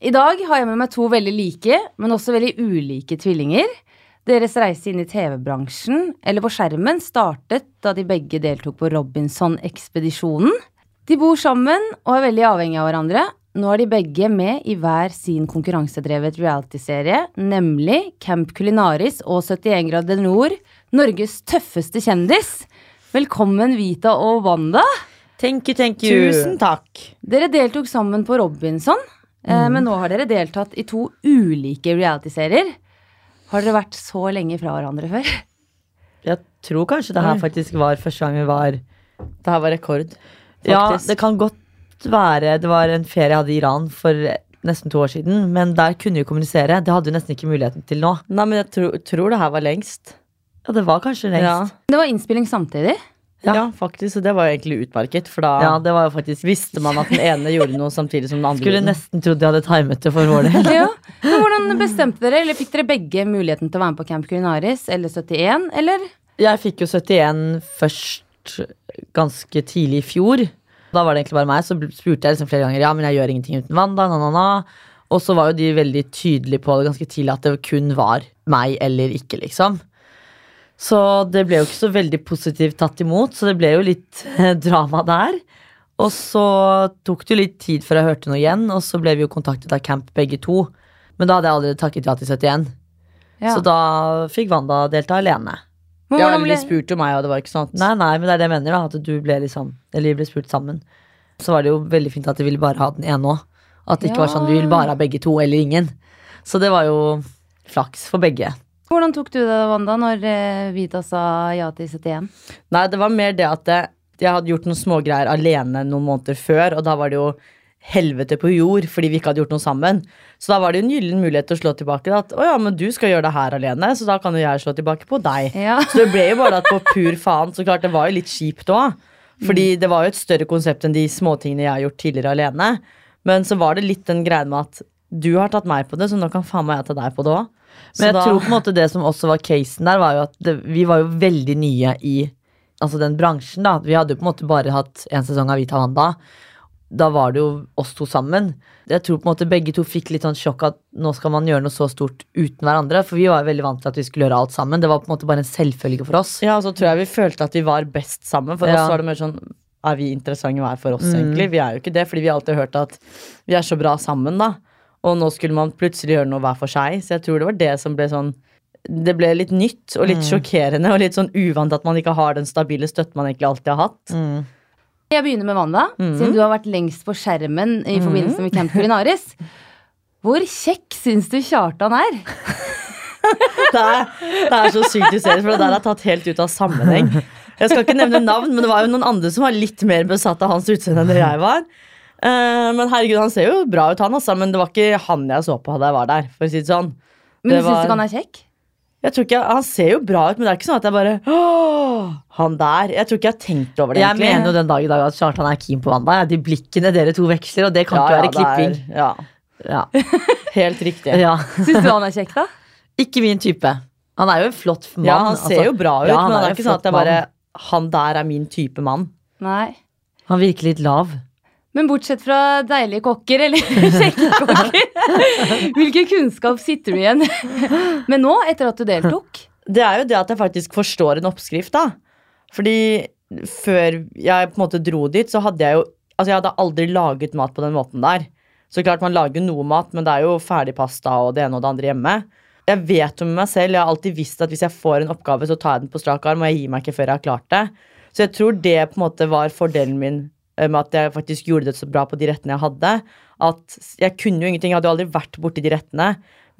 I dag har jeg med meg to veldig like, men også veldig ulike tvillinger. Deres reise inn i TV-bransjen, eller på skjermen, startet da de begge deltok på Robinson-ekspedisjonen. De bor sammen og er veldig avhengige av hverandre. Nå er de begge med i hver sin konkurransedrevet realityserie, nemlig Camp Culinaris og 71 grader nord, Norges tøffeste kjendis. Velkommen, Vita og Wanda. Thank you, thank you. Tusen takk. Dere deltok sammen på Robinson, eh, men nå har dere deltatt i to ulike realityserier. Har dere vært så lenge fra hverandre før? Jeg tror kanskje det her faktisk var første gang vi var Det her var rekord. Ja, det kan godt være Det var en ferie jeg hadde i Iran for nesten to år siden, men der kunne vi kommunisere. Det hadde vi nesten ikke muligheten til nå. Nei, men jeg tror, tror det her var lengst. Ja, det var kanskje Ja. lengst. Det var innspilling samtidig. Ja. Ja. faktisk. Og det var jo egentlig utmerket, for da Ja, det var jo faktisk visste man at den ene gjorde noe samtidig som den andre. Skulle nesten trodd de hadde timet det for vår del. Ja. Men hvordan bestemte dere, eller fikk dere begge muligheten til å være med på Camp Culinaris eller 71, eller? Jeg fikk jo 71 først ganske tidlig i fjor. Da var det egentlig bare meg, så spurte jeg liksom flere ganger Ja, men jeg gjør ingenting uten vann. da, Na, na, na. Og så var jo de veldig tydelige på det ganske tidlig at det kun var meg eller ikke, liksom. Så det ble jo ikke så veldig positivt tatt imot, så det ble jo litt eh, drama der. Og så tok det jo litt tid før jeg hørte noe igjen, og så ble vi jo kontaktet av Camp begge to. Men da hadde jeg allerede takket ja til 71, Ja. så da fikk Wanda delta alene. Men Ja, eller ble, de spurte jo meg, og det var ikke sånn Nei, nei, men det er det jeg mener, da. At du ble liksom Eller vi ble spurt sammen. Så var det jo veldig fint at de ville bare ha den ene òg. At det ikke var sånn vi vil bare ha begge to eller ingen. Så det var jo flaks for begge. Hvordan tok du det, Wanda, når eh, Vita sa ja til 71? Nei, det var mer det at jeg hadde gjort noen smågreier alene noen måneder før, og da var det jo helvete på jord fordi vi ikke hadde gjort noe sammen. Så da var det jo en gyllen mulighet til å slå tilbake. At å ja, men du skal gjøre det her alene, så da kan jo jeg slå tilbake på deg. Ja. Så det ble jo bare at på pur faen, så klart det var jo litt kjipt òg. Fordi det var jo et større konsept enn de småtingene jeg har gjort tidligere alene. Men så var det litt den greia med at du har tatt meg på det, så nå kan faen meg jeg ta deg på det òg. Men jeg tror på en måte det som også var casen der, var jo at det, vi var jo veldig nye i altså den bransjen. da Vi hadde jo på en måte bare hatt en sesong av Vita Wanda. Da var det jo oss to sammen. Jeg tror på en måte begge to fikk litt sånn sjokk at nå skal man gjøre noe så stort uten hverandre. For vi var veldig vant til at vi skulle gjøre alt sammen. Det var på en måte bare en selvfølge for oss. Ja, og så tror jeg vi følte at vi var best sammen. For Ja. oss var det mer sånn Er vi interessante hver for oss, Mm. egentlig? Vi er jo ikke det, fordi vi har alltid hørt at vi er så bra sammen, da. Og nå skulle man plutselig gjøre noe hver for seg. Så jeg tror det var det som ble sånn Det ble litt nytt og Mm. litt sjokkerende og litt sånn uvant at man ikke har den stabile støtten man egentlig alltid har hatt. Mm. Jeg begynner med Wanda, siden du har vært lengst på skjermen i forbindelse med Camp Culinaris. Hvor kjekk syns du Kjartan er? Det er, det er så sykt hysterisk, for det der er tatt helt ut av sammenheng. Jeg skal ikke nevne navn, men det var jo noen andre som var litt mer besatt av hans utseende enn det jeg var. Eh, men herregud, han ser jo bra ut, han, altså. Men det var ikke han jeg så på da jeg var der. For å si det sånn Men Det du syns ikke han er kjekk? Jeg tror ikke, Han ser jo bra ut, men det er ikke sånn at jeg bare Åh, han der. Jeg tror ikke jeg har tenkt over det. Jeg egentlig. mener jo den dag i dag at Kjartan er keen på Wanda. De blikkene dere to veksler, og det kan ikke være er- klipping. Ja, Ja. Helt riktig. Ja. Syns du han er kjekk, da? Ikke min type. Han er jo en flott mann. Ja, han ser altså. jo bra ut, Ja, men det er er ikke sånn at jeg bare Han der er min type mann. Nei. Han virker litt lav. Men bortsett fra deilige kokker, eller kjekke kokker, hvilken kunnskap sitter du igjen med nå, etter at du deltok? Det er jo det at jeg faktisk forstår en oppskrift, da. Fordi før jeg på en måte dro dit, så hadde jeg jo Altså, jeg hadde aldri laget mat på den måten der. Så klart man lager noe mat, men det er jo ferdigpasta og det ene og det andre hjemme. Jeg vet jo med meg selv, jeg har alltid visst at hvis jeg får en oppgave, så tar jeg den på strak arm, og jeg gir meg ikke før jeg har klart det. Så jeg tror det på en måte var fordelen min med at jeg faktisk gjorde det så bra på de rettene jeg hadde. At jeg kunne jo ingenting, jeg hadde jo aldri vært borti de rettene,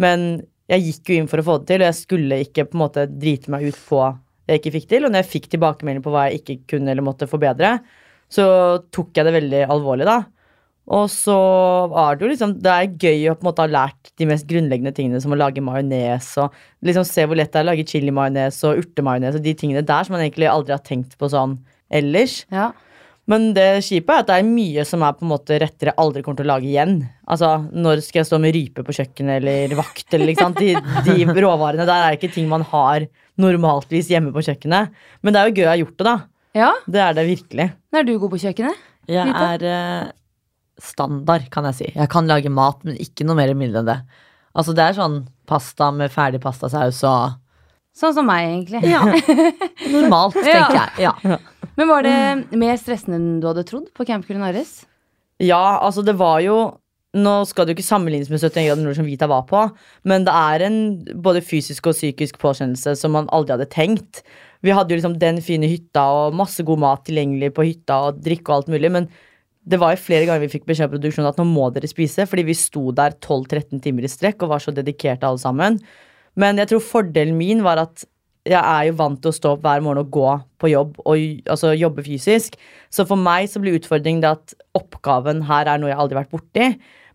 men jeg gikk jo inn for å få det til, og jeg skulle ikke på en måte drite meg ut på det jeg ikke fikk til. Og når jeg fikk tilbakemelding på hva jeg ikke kunne eller måtte forbedre, så tok jeg det veldig alvorlig, da. Og så var det jo liksom Det er gøy å på en måte ha lært de mest grunnleggende tingene, som å lage majones og liksom se hvor lett det er å lage chilimajones og urtemajones og de tingene der som man egentlig aldri har tenkt på sånn ellers. Ja. Men det kjipe er at det er mye som er på en måte rettere aldri kommer til å lage igjen. Altså, Når skal jeg stå med rype på kjøkkenet eller vakt? Eller, ikke sant? De, de råvarene der er ikke ting man har normaltvis hjemme på kjøkkenet. Men det er jo gøy å ha gjort det, da. ja. Det er det virkelig. Når Er du god på kjøkkenet? Jeg er eh, standard, kan jeg si. Jeg kan lage mat, men ikke noe mer eller mindre enn det. Altså det er sånn pasta med ferdig pastasaus og Sånn som meg, egentlig. Ja. Normalt, tenker jeg. Ja. Men var det mer stressende enn du hadde trodd på Camp Culinaris? Ja, altså det var jo Nå skal det jo ikke sammenlignes med 71 grader nord som Vita var på, men det er en både fysisk og psykisk påkjennelse som man aldri hadde tenkt. Vi hadde jo liksom den fine hytta og masse god mat tilgjengelig på hytta og drikke og alt mulig, men det var jo flere ganger vi fikk beskjed av produksjonen at nå må dere spise, fordi vi sto der 12-13 timer i strekk og var så dedikerte alle sammen. Men jeg tror fordelen min var at jeg er jo vant til å stå opp hver morgen og gå på jobb og altså, jobbe fysisk. Så for meg så blir utfordringen det at oppgaven her er noe jeg aldri har vært borti.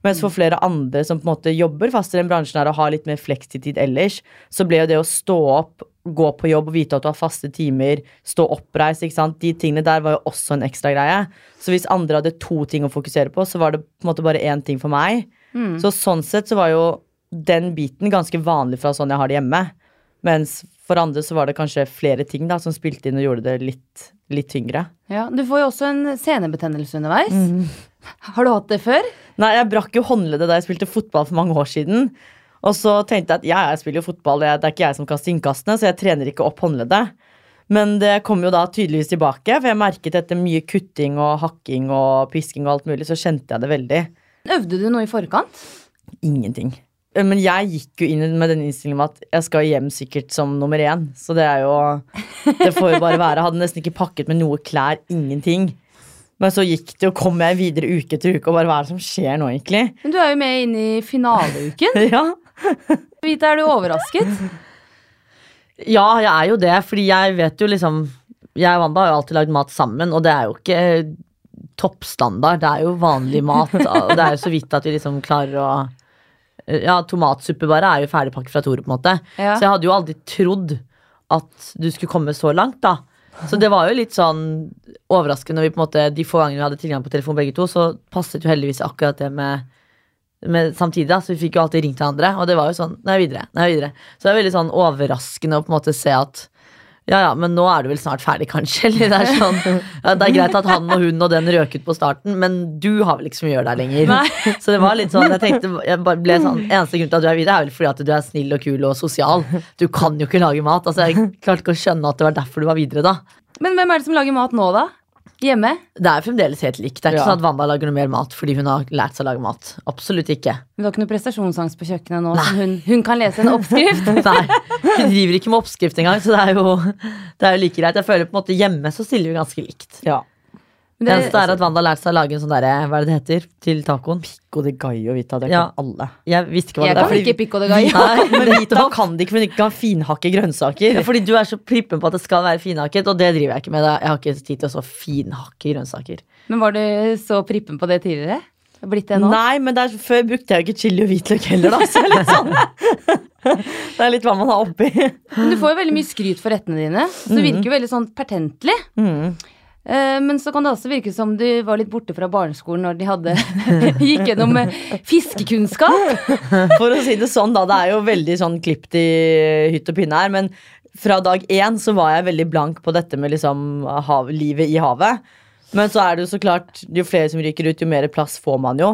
Mens for flere andre som på en måte jobber fast i den bransjen her og har litt mer fleksitid ellers, så ble jo det å stå opp, gå på jobb og vite at du har faste timer, stå oppreist, ikke sant, de tingene der var jo også en ekstra greie. Så hvis andre hadde to ting å fokusere på, så var det på en måte bare én ting for meg. Så sånn sett så var jo den biten ganske vanlig fra sånn jeg har det hjemme. Mens for andre så var det kanskje flere ting da som spilte inn og gjorde det litt, litt tyngre. Ja, Du får jo også en senebetennelse underveis. Mm. Har du hatt det før? Nei, jeg brakk jo håndleddet da jeg spilte fotball for mange år siden. Og så tenkte jeg at ja, jeg spiller jo fotball, det er ikke jeg som kaster innkastene, så jeg trener ikke opp håndleddet. Men det kom jo da tydeligvis tilbake, for jeg merket etter mye kutting og hakking og pisking og alt mulig, så kjente jeg det veldig. Øvde du noe i forkant? Ingenting. Men jeg gikk jo inn med den innstillingen med at jeg skal hjem sikkert som nummer én. Så det er jo Det får jo bare være. Jeg hadde nesten ikke pakket med noe klær. Ingenting. Men så gikk det, og kom jeg videre uke etter uke, og bare hva er det som skjer nå, egentlig? Men du er jo med inn i finaleuken. Ja. Vita, er du overrasket? ja, jeg er jo det, fordi jeg vet jo liksom Jeg og Wanda har jo alltid lagd mat sammen, og det er jo ikke toppstandard. Det er jo vanlig mat. og Det er jo så vidt at vi liksom klarer å Ja, tomatsuppe bare er jo ferdigpakket fra Tore, på en måte. Ja. Så jeg hadde jo aldri trodd at du skulle komme så langt, da. Så det var jo litt sånn overraskende når vi på en måte de få gangene vi hadde tilgang på telefon begge to, så passet jo heldigvis akkurat det med, med samtidig, da. Så vi fikk jo alltid ringt hverandre, og det var jo sånn Nå er videre. Er jeg videre. Så det er veldig sånn overraskende å på en måte se at ja, ja, men nå er du vel snart ferdig, kanskje? Eller det er sånn ja, Det er greit at han og hun og den røk ut på starten, men du har vel ikke så mye å gjøre der lenger. Nei. Så det var litt sånn, jeg tenkte jeg ble sånn Eneste grunn til at du er videre, er vel fordi at du er snill og kul og sosial. Du kan jo ikke lage mat. Altså, Jeg klarte ikke å skjønne at det var derfor du var videre, da. Men hvem er det som lager mat nå, da? Hjemme? Det er fremdeles helt likt. Det er ikke Ja. sånn at Wanda lager noe mer mat fordi hun har lært seg å lage mat. Absolutt ikke. Du har ikke noe prestasjonsangst på kjøkkenet nå som hun, hun kan lese en oppskrift? Nei, Hun driver ikke med oppskrift engang, så det er, jo, det er jo like greit. Jeg føler på en måte hjemme så stiller vi ganske likt. ja. Det eneste er at Wanda har lært seg å lage en sånn derre, hva er det det heter, til tacoen. Pico de gallo, Vita. Det kan Ja. alle. Jeg visste ikke hva jeg det kan var. ikke pico de gallo. Nei, Men Vita kan det ikke, for hun ikke kan finhakke grønnsaker. Ja, Fordi du er så prippen på at det skal være finhakket, og det driver jeg ikke med. da. Jeg har ikke tid til å så finhakke grønnsaker. Men var du så prippen på det tidligere? Blitt det nå? Nei, men der, før brukte jeg jo ikke chili og hvitløk heller, da. Så det er litt sånn Det er litt hva man har oppi. Men du får jo veldig mye skryt for rettene dine, så det virker jo veldig sånn pertentlig. Mm. Eh, Men så kan det også virke som du var litt borte fra barneskolen når de hadde gikk gjennom eh, fiskekunnskap. For å si det sånn, da. Det er jo veldig sånn klipt i hytt og pinne her. Men fra dag én så var jeg veldig blank på dette med liksom hav, livet i havet. Men så er det jo så klart, jo flere som ryker ut, jo mer plass får man jo.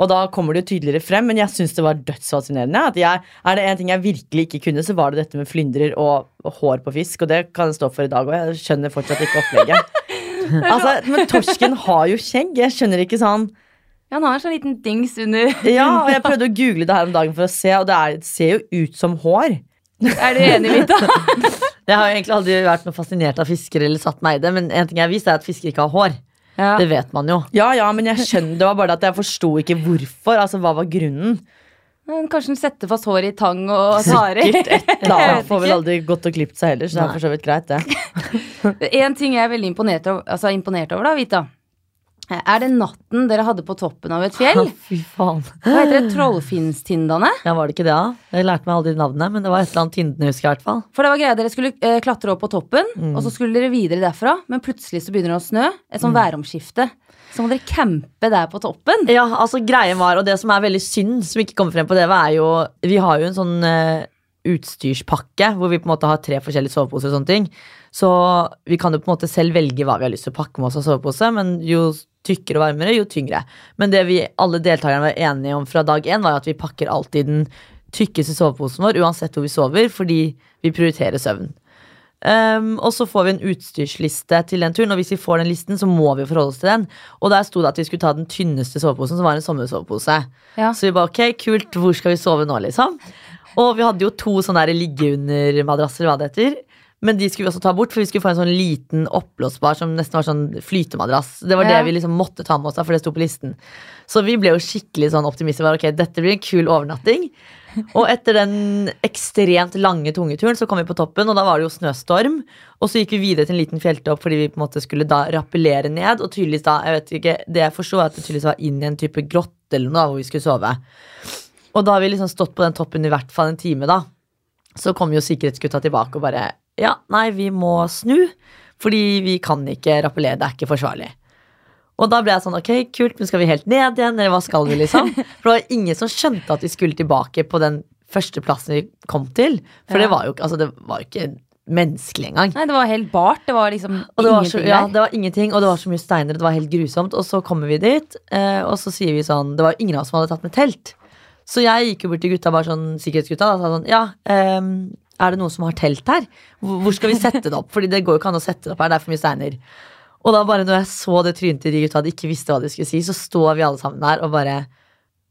Og da kommer det jo tydeligere frem, men jeg syns det var dødsfascinerende. At jeg, er det en ting jeg virkelig ikke kunne, så var det dette med flyndrer og, og hår på fisk. Og det kan jeg stå for i dag òg. Jeg skjønner fortsatt ikke opplegget. altså, men torsken har jo skjegg. Jeg skjønner ikke sånn ja, Han har en sånn liten dings under Ja, og jeg prøvde å google det her om dagen for å se, og det, er, det ser jo ut som hår. Er du enig, Vita? Jeg har jo egentlig aldri vært noe fascinert av fiskere eller satt meg i det, men en ting jeg har vist, er at fiskere ikke har hår. Ja. Det vet man jo. Ja, ja, men jeg skjønner det var bare at jeg forsto ikke hvorfor. Altså, Hva var grunnen? Men Kanskje hun setter fast hår i tang og tare. Sikkert et eller annet. Får vel aldri gått og klippet seg heller, så det er for så vidt greit, det. En ting jeg er veldig imponert over, altså imponert over da, Vita. Er det natten dere hadde på toppen av et fjell? Fy faen. Hva heter det? Trollfinnstindane? Ja, var det ikke det, da? Jeg lærte meg aldri navnet, men det var et eller annet Tindene, husker jeg i hvert fall. For det var greia, Dere skulle eh, klatre opp på toppen, og så skulle dere videre derfra. Men plutselig så begynner det å snø. Et sånn væromskifte. Så må dere campe der på toppen. Ja, altså greien var, og det som er veldig synd, som ikke kommer frem på det, er jo Vi har jo en sånn eh, utstyrspakke hvor vi på en måte har tre forskjellige soveposer og sånne ting. Så vi kan jo på en måte selv velge hva vi har lyst til å pakke med oss av sovepose, men jo tykkere og varmere, jo tyngre. Men det vi alle deltakerne var enige om fra dag én, var at vi pakker alltid den tykkeste soveposen vår uansett hvor vi sover, fordi vi prioriterer søvn. Um, og så får vi en utstyrsliste til den turen, og hvis vi får den listen, så må vi forholde oss til den. Og der sto det at vi skulle ta den tynneste soveposen, som var en sommersovepose. Ja. Så vi bare ok, kult, hvor skal vi sove nå, liksom? Og vi hadde jo to sånne der liggeundermadrasser, hva det heter. Men de skulle vi også ta bort, for vi skulle få en sånn liten oppblåsbar som nesten var sånn flytemadrass. Det var Ja. det vi liksom måtte ta med oss, for det sto på listen. Så vi ble jo skikkelig sånn optimister. Var, ok, dette blir en kul overnatting. Og etter den ekstremt lange, tunge turen så kom vi på toppen, og da var det jo snøstorm. Og så gikk vi videre til en liten fjelltopp fordi vi på en måte skulle da rappellere ned. Og tydeligvis da, jeg vet ikke, det jeg forsto, er at det tydeligvis var inn i en type grotte eller noe da, hvor vi skulle sove. Og da har vi liksom stått på den toppen i hvert fall en time, da. Så kom jo sikkerhetsgutta tilbake og bare Ja, nei, vi må snu. Fordi vi kan ikke rappellere, det er ikke forsvarlig. Og da ble jeg sånn, ok, kult, men skal vi helt ned igjen, eller hva skal vi, liksom? For det var ingen som skjønte at vi skulle tilbake på den første plassen vi kom til. For Ja. det var jo altså, det var ikke menneskelig engang. Nei, det var helt bart. Det var liksom Og det var, ingenting så, ja, der. det var ingenting, og det var så mye steiner, det var helt grusomt. Og så kommer vi dit, eh, og så sier vi sånn Det var ingen av oss som hadde tatt med telt. Så jeg gikk jo bort til gutta, bare sånn sikkerhetsgutta, og sa sånn Ja, ehm, er det noen som har telt her? Hvor skal vi sette det opp? Fordi det går jo ikke an å sette det opp her, det er for mye steiner. Og da bare når jeg så det trynet til de gutta, de ikke visste hva de skulle si, så står vi alle sammen der og bare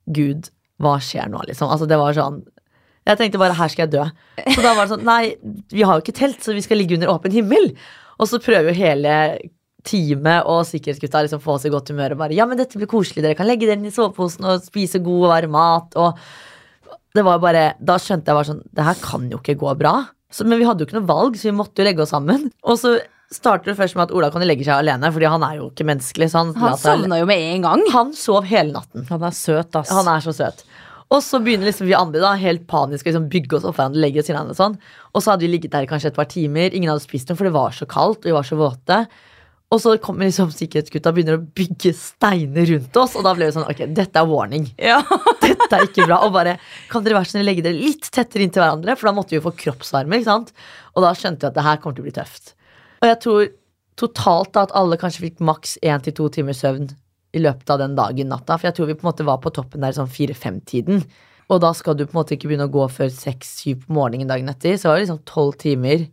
Gud, hva skjer nå, liksom? Altså, det var sånn Jeg tenkte bare, her skal jeg dø. Så da var det sånn, nei, vi har jo ikke telt, så vi skal ligge under åpen himmel. Og så prøver jo hele teamet og sikkerhetsgutta liksom få oss i godt humør og bare Ja, men dette blir koselig, dere kan legge dere inn i soveposen og spise god og varm mat. Og det var bare Da skjønte jeg bare sånn Det her kan jo ikke gå bra. Så, men vi hadde jo ikke noe valg, så vi måtte jo legge oss sammen. Og så starter det først med at Ola kan legge seg alene, Fordi han er jo ikke menneskelig. Så han, Han sovna jo med en gang. han sov hele natten. Han er søt, ass. Han er så søt. Og så begynner liksom vi andre da helt panisk å liksom bygge oss opp hverandre. legge oss i hverandre Og sånn Og så hadde vi ligget der i kanskje et par timer. Ingen hadde spist noe, for det var så kaldt. Og vi var så våte. Og så kommer liksom sikkerhetsgutta og begynner å bygge steiner rundt oss. Og da ble det sånn Ok, dette er warning. Ja. Dette er ikke bra. Og bare Kan dere være snill legge dere litt tettere inntil hverandre? For da måtte vi jo få kroppsvarme. ikke sant? Og da skjønte vi at det her kommer til å bli tøft. Og jeg tror totalt da at alle kanskje fikk maks én til to timers søvn i løpet av den dagen natta. For jeg tror vi på en måte var på toppen der sånn fire-fem-tiden. Og da skal du på en måte ikke begynne å gå før seks-syv på morgenen dagen etter. Så var det liksom tolv timer.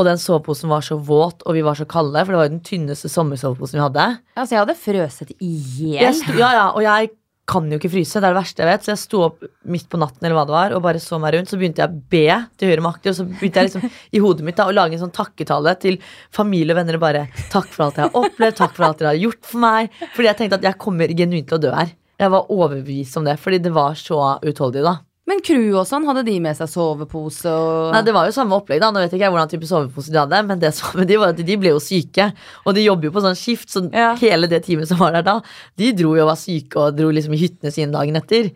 Og den soveposen var så våt, og vi var så kalde, for det var jo den tynneste sommersoveposen vi hadde. Altså, jeg hadde frøset i hjel. ja, ja, og jeg kan jo ikke fryse, det er det verste jeg vet. Så jeg sto opp midt på natten eller hva det var, og bare så meg rundt. Så begynte jeg å be til høyre makt, og så begynte jeg liksom i hodet mitt da, å lage en sånn takketale til familie og venner. og Bare takk for alt jeg har opplevd, takk for alt dere har gjort for meg. Fordi jeg tenkte at jeg kommer genuint til å dø her. Jeg var overbevist om det, fordi det var så utholdig da. Men crew og sånn, hadde de med seg sovepose og Nei, Det var jo samme opplegg. da Nå vet ikke jeg hvordan type sovepose de hadde, men det som med de var at de ble jo syke. Og de jobber jo på sånn skift, så Ja. hele det teamet som var der da, de dro jo og var syke og dro liksom i hyttene sine dagen etter.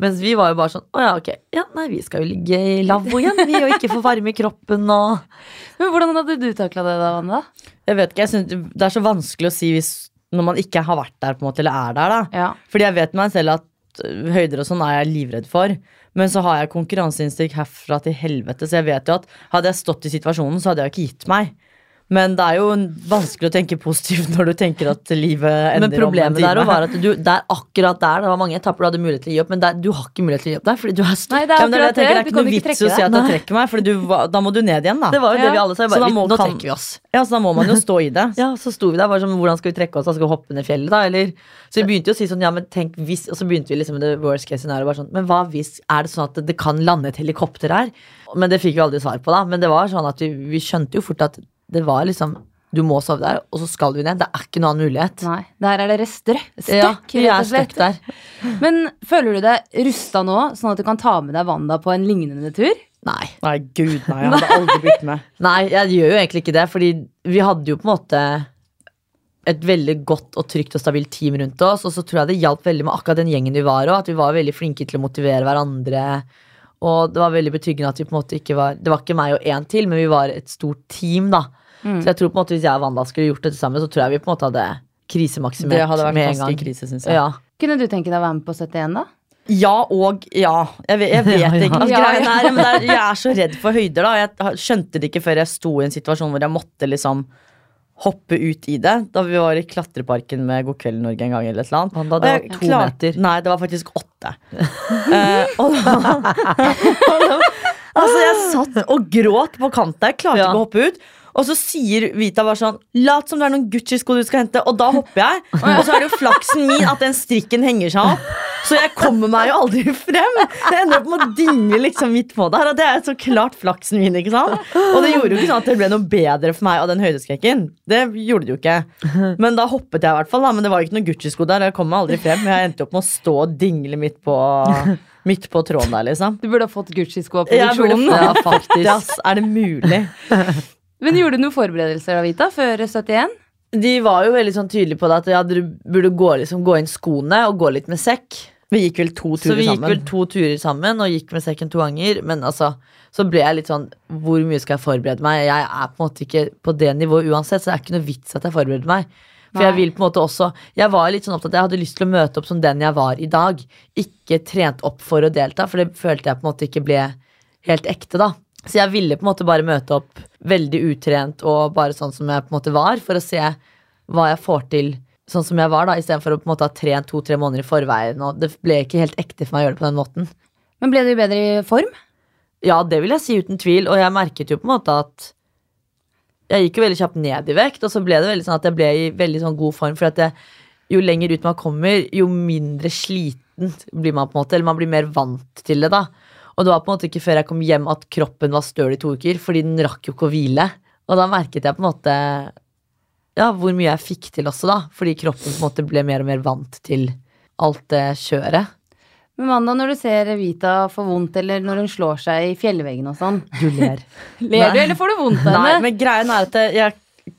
Mens vi var jo bare sånn Å ja, ok. Ja, nei, vi skal jo ligge i lavvo igjen, vi, og ikke få varme i kroppen og Men hvordan hadde du takla det da, Wanda? Jeg vet ikke, jeg synes Det er så vanskelig å si hvis, når man ikke har vært der, på en måte, eller er der. da Ja. Fordi jeg vet meg selv at øh, høyder og sånn er jeg livredd for. Men så har jeg konkurranseinstinkt herfra til helvete, så jeg vet jo at hadde jeg stått i situasjonen, så hadde jeg ikke gitt meg. Men det er jo vanskelig å tenke positivt når du tenker at livet ender Men problemet der var at du er akkurat der, det var mange etapper du hadde mulighet til å gi opp, men der, du har ikke mulighet til å gi opp der, fordi du er støtt. Nei, det er ja, det, er det jeg akkurat det. tenker, det er ikke noe vits å si at jeg trekker meg, for da må du ned igjen, da. Det var jo det vi alle sa. Så da må- nå kan- trekker vi oss. Ja, Så da må man jo stå i det. Ja, så sto vi der bare sånn, hvordan skal vi trekke oss da? Skal vi hoppe ned fjellet da, eller? Så vi begynte jo å si sånn, ja, men tenk hvis, og så begynte vi liksom med det worst case scenario, bare sånn, men hva hvis, er det sånn at det, det kan lande et helikopter her? Men det fikk vi aldri svar på da, men det var sånn at vi, vi skjønte jo fort at det var liksom, du må sove der, og så skal du ned, det er ikke noen annen mulighet. Nei, der er dere strø Ja, vi er støkk der. Men føler du deg rusta nå, sånn at du kan ta med deg Wanda på en lignende tur? Nei. Nei, gud, nei. Jeg hadde aldri blitt med. Nei, jeg gjør jo egentlig ikke det, fordi vi hadde jo på en måte et veldig godt og trygt og stabilt team rundt oss, og så tror jeg det hjalp veldig med akkurat den gjengen vi var òg, at vi var veldig flinke til å motivere hverandre. Og det var veldig betryggende at vi på en måte ikke var Det var ikke meg og én til, men vi var et stort team, da. Mm. Så jeg tror på en måte hvis jeg og Wanda skulle gjort dette sammen, så tror jeg vi på en måte hadde krisemaksimert Det hadde vært med en gang. krise, synes jeg. Ja. Kunne du tenke deg å være med på 71, da? Ja og ja. Jeg vet, jeg vet Ja, ja. ikke. Ja, greien ja. er, men det er, jeg er så redd for høyder. da Jeg skjønte det ikke før jeg sto i en situasjon hvor jeg måtte liksom hoppe ut i det. Da vi var i klatreparken med God kveld Norge en gang. eller et eller annet Wanda, det var to klar- meter. Nei, det var faktisk åtte. uh, og da, og da Altså, jeg satt og gråt på kanten. Jeg klarte Ja. ikke å hoppe ut. Og så sier Vita bare sånn Lat som det er noen Gucci-sko du skal hente. Og da hopper jeg. Og så er det jo flaksen min at den strikken henger seg opp. Så jeg kommer meg jo aldri frem. Jeg ender opp med å dingle liksom midt på der. Og det er så klart flaksen min. ikke sant? Og det gjorde jo ikke sånn at det ble noe bedre for meg av den høydeskrekken. Det gjorde det jo ikke. Men da hoppet jeg i hvert fall. da Men det var jo ikke noen Gucci-sko der. Jeg kom meg aldri frem. Jeg endte opp med å stå og dingle midt på, midt på tråden der, liksom. Du burde ha fått Gucci-sko av produksjonen. Ja, faktisk. Er det mulig? Men gjorde du noen forberedelser da, Vita, før 71? De var jo veldig sånn tydelige på det at ja, dere burde gå, liksom, gå inn skoene og gå litt med sekk. Vi gikk vel to Så vi gikk sammen. vel to turer sammen og gikk med sekken to ganger. Men altså, så ble jeg litt sånn Hvor mye skal jeg forberede meg? Jeg er på en måte ikke på det nivået uansett, så det er ikke noe vits at jeg forbereder meg. For jeg vil på en måte også Jeg var litt sånn opptatt Jeg hadde lyst til å møte opp som den jeg var i dag. Ikke trent opp for å delta, for det følte jeg på en måte ikke ble helt ekte, da. Så jeg ville på en måte bare møte opp veldig utrent og bare sånn som jeg på en måte var, for å se hva jeg får til sånn som jeg var, da, istedenfor å på en måte ha trent to-tre måneder i forveien. Og det ble ikke helt ekte for meg å gjøre det på den måten. Men ble du i bedre form? Ja, det vil jeg si uten tvil, og jeg merket jo på en måte at jeg gikk jo veldig kjapt ned i vekt, og så ble det veldig sånn at jeg ble i veldig sånn god form, for at jeg, jo lenger ut man kommer, jo mindre sliten blir man på en måte, eller man blir mer vant til det da. Og det var på en måte ikke før jeg kom hjem at kroppen var støl i to uker, fordi den rakk jo ikke å hvile. Og da merket jeg på en måte ja, hvor mye jeg fikk til også, da. Fordi kroppen på en måte ble mer og mer vant til alt det kjøret. Men Manda, når du ser Vita få vondt, eller når hun slår seg i fjellveggen og sånn, Du ler. ler du, eller får du vondt av Nei, men greien er at jeg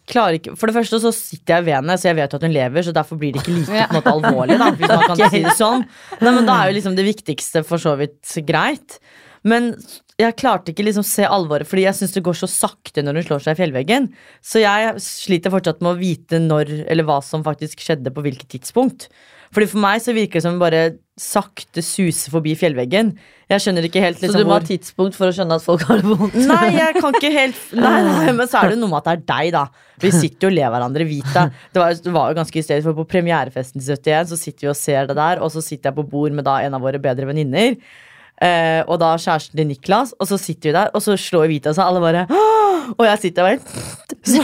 klarer ikke For det første så sitter jeg ved henne, så jeg vet jo at hun lever, så derfor blir det ikke like på en måte alvorlig, da, hvis man kan si det sånn. Nei, men da er jo liksom det viktigste for så vidt greit. Men jeg klarte ikke liksom se alvoret, fordi jeg syns det går så sakte når hun slår seg i fjellveggen. Så jeg sliter fortsatt med å vite når eller hva som faktisk skjedde på hvilket tidspunkt. Fordi For meg så virker det som bare sakte suser forbi fjellveggen. Jeg skjønner ikke helt Så liksom du må ha tidspunkt for å skjønne at folk har det vondt? Nei, jeg kan ikke helt Nei, nei, men så er det noe med at det er deg, da. Vi sitter jo og ler hverandre hvit. Det var, det var jo ganske hysterisk, for på premierefesten til 71 så sitter vi og ser det der, og så sitter jeg på bord med da en av våre bedre venninner. Eh, og da kjæresten til Niklas, og så sitter vi der, og så slår Vita seg. Alle bare «Åh!» Og jeg sitter der bare så,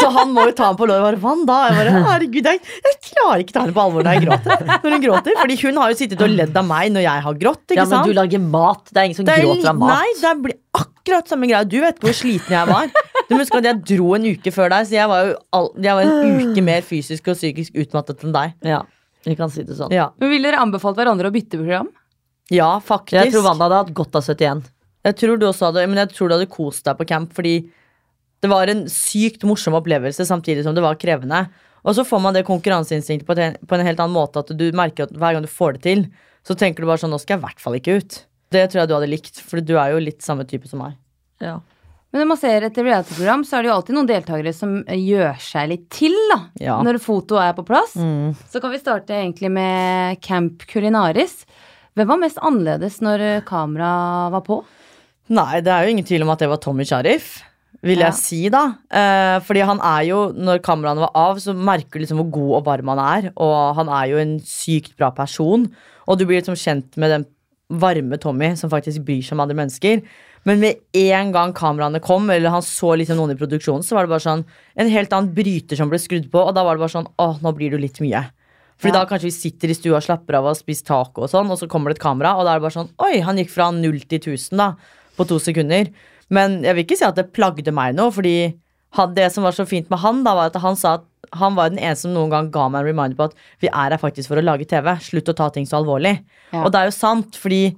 så han må jo ta ham på låret og bare Hva da? Jeg bare herregud, jeg, jeg klarer ikke ta henne på alvor når jeg gråter. Når hun gråter Fordi hun har jo sittet og ledd av meg når jeg har grått. Ikke Ja, men sant? du lager mat. Det er ingen som er gråter av mat. Nei, det blir akkurat samme greia. Du vet hvor sliten jeg var. Du husker at Jeg dro en uke før deg, så jeg var jo all, jeg var en uke mer fysisk og psykisk utmattet enn deg. Ja, vi kan si det sånn. Ja, Men Vil dere anbefalt hverandre å bytte program? Ja faktisk. Jeg tror Wanda hadde hatt godt av 71. Jeg tror du også hadde Men jeg tror du hadde kost deg på camp, fordi det var en sykt morsom opplevelse samtidig som det var krevende. Og så får man det konkurranseinstinktet på, på en helt annen måte. At du merker at hver gang du får det til, så tenker du bare sånn Nå skal jeg i hvert fall ikke ut. Det tror jeg du hadde likt, for du er jo litt samme type som meg. Ja. Men når man ser et reality-program, så er det jo alltid noen deltakere som eh, gjør seg litt til, da. Ja. Når fotoet er på plass. Mm. Så kan vi starte egentlig med Camp Culinaris. Hvem var mest annerledes når kameraet var på? Nei, det er jo ingen tvil om at det var Tommy Sharif. Vil Ja. jeg si, da. Eh, fordi han er jo, når kameraene var av, så merker du liksom hvor god og varm han er. Og han er jo en sykt bra person. Og du blir liksom kjent med den varme Tommy som faktisk bryr seg om andre mennesker. Men med en gang kameraene kom, eller han så liksom noen i produksjonen, så var det bare sånn en helt annen bryter som ble skrudd på, og da var det bare sånn åh, nå blir du litt mye. Fordi Ja. da kanskje vi sitter i stua og slapper av og har spist taco og sånn, og så kommer det et kamera, og da er det bare sånn oi, han gikk fra null til 1000 da, på to sekunder. Men jeg vil ikke si at det plagde meg noe, fordi han, det som var så fint med han, da, var at han sa at han var den eneste som noen gang ga meg en reminder på at vi er her faktisk for å lage TV. Slutt å ta ting så alvorlig. Ja. Og det er jo sant, fordi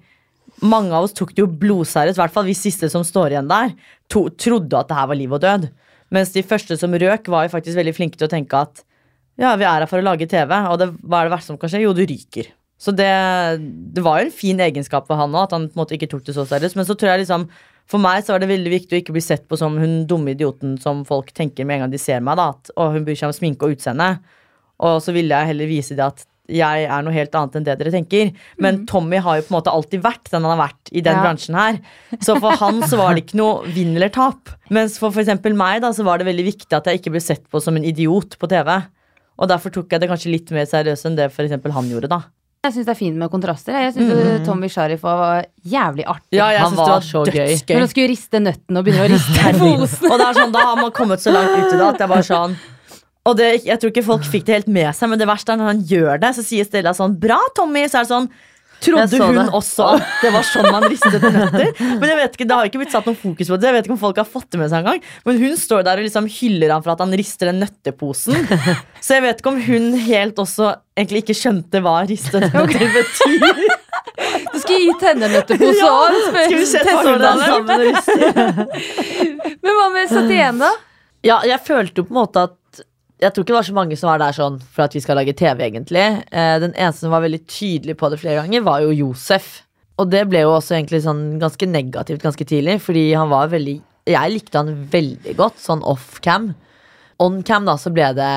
mange av oss tok det jo blodseriøst, i hvert fall vi siste som står igjen der, to, trodde at det her var liv og død. Mens de første som røk, var jo faktisk veldig flinke til å tenke at ja, vi er her for å lage TV, og det, hva er det verste som kan skje? Jo, du ryker. Så det, det var jo en fin egenskap for han òg, at han på en måte ikke tok det så seriøst. Men så tror jeg liksom for meg så var det veldig viktig å ikke bli sett på som hun dumme idioten som folk tenker med en gang de ser meg. da at, Og hun bryr seg om sminke og utseende. Og så ville jeg heller vise det at jeg er noe helt annet enn det dere tenker. Men Tommy har jo på en måte alltid vært den han har vært i den Ja. bransjen her. Så for han så var det ikke noe vinn eller tap. Mens for f.eks. meg da, så var det veldig viktig at jeg ikke ble sett på som en idiot på TV. Og derfor tok jeg det kanskje litt mer seriøst enn det for han gjorde, da. Jeg syns det er fint med kontraster. Jeg syns Tommy Sharif var jævlig artig. Ja, jeg Han var var så gøy. Når han skulle riste nøtten og begynne å riste posen. Og det er sånn, da har man kommet så langt ut i det at jeg bare sånn Og det, jeg tror ikke folk fikk det helt med seg, men det verste er når han gjør det, så sier Stella sånn 'Bra, Tommy', så er det sånn Trodde hun det. også at det var sånn man ristet nøtter? Men jeg vet ikke, Det har ikke blitt satt noe fokus på det. Jeg vet ikke om folk har fått det med seg engang. Men hun står der og liksom hyller ham for at han rister den nøtteposen. Så jeg vet ikke om hun helt også egentlig ikke skjønte hva ristet nøtter betyr. Du skal gi henne nøttepose Ja, òg. skal vi se hvordan sammen og rister. Men hva med 71, da? Ja, jeg følte jo på en måte at Jeg tror ikke det var så mange som var der sånn for at vi skal lage TV, egentlig. Eh, den eneste som var veldig tydelig på det flere ganger, var jo Josef. Og det ble jo også egentlig sånn ganske negativt ganske tidlig, fordi han var veldig Jeg likte han veldig godt, sånn off-cam. On-cam, da, så ble det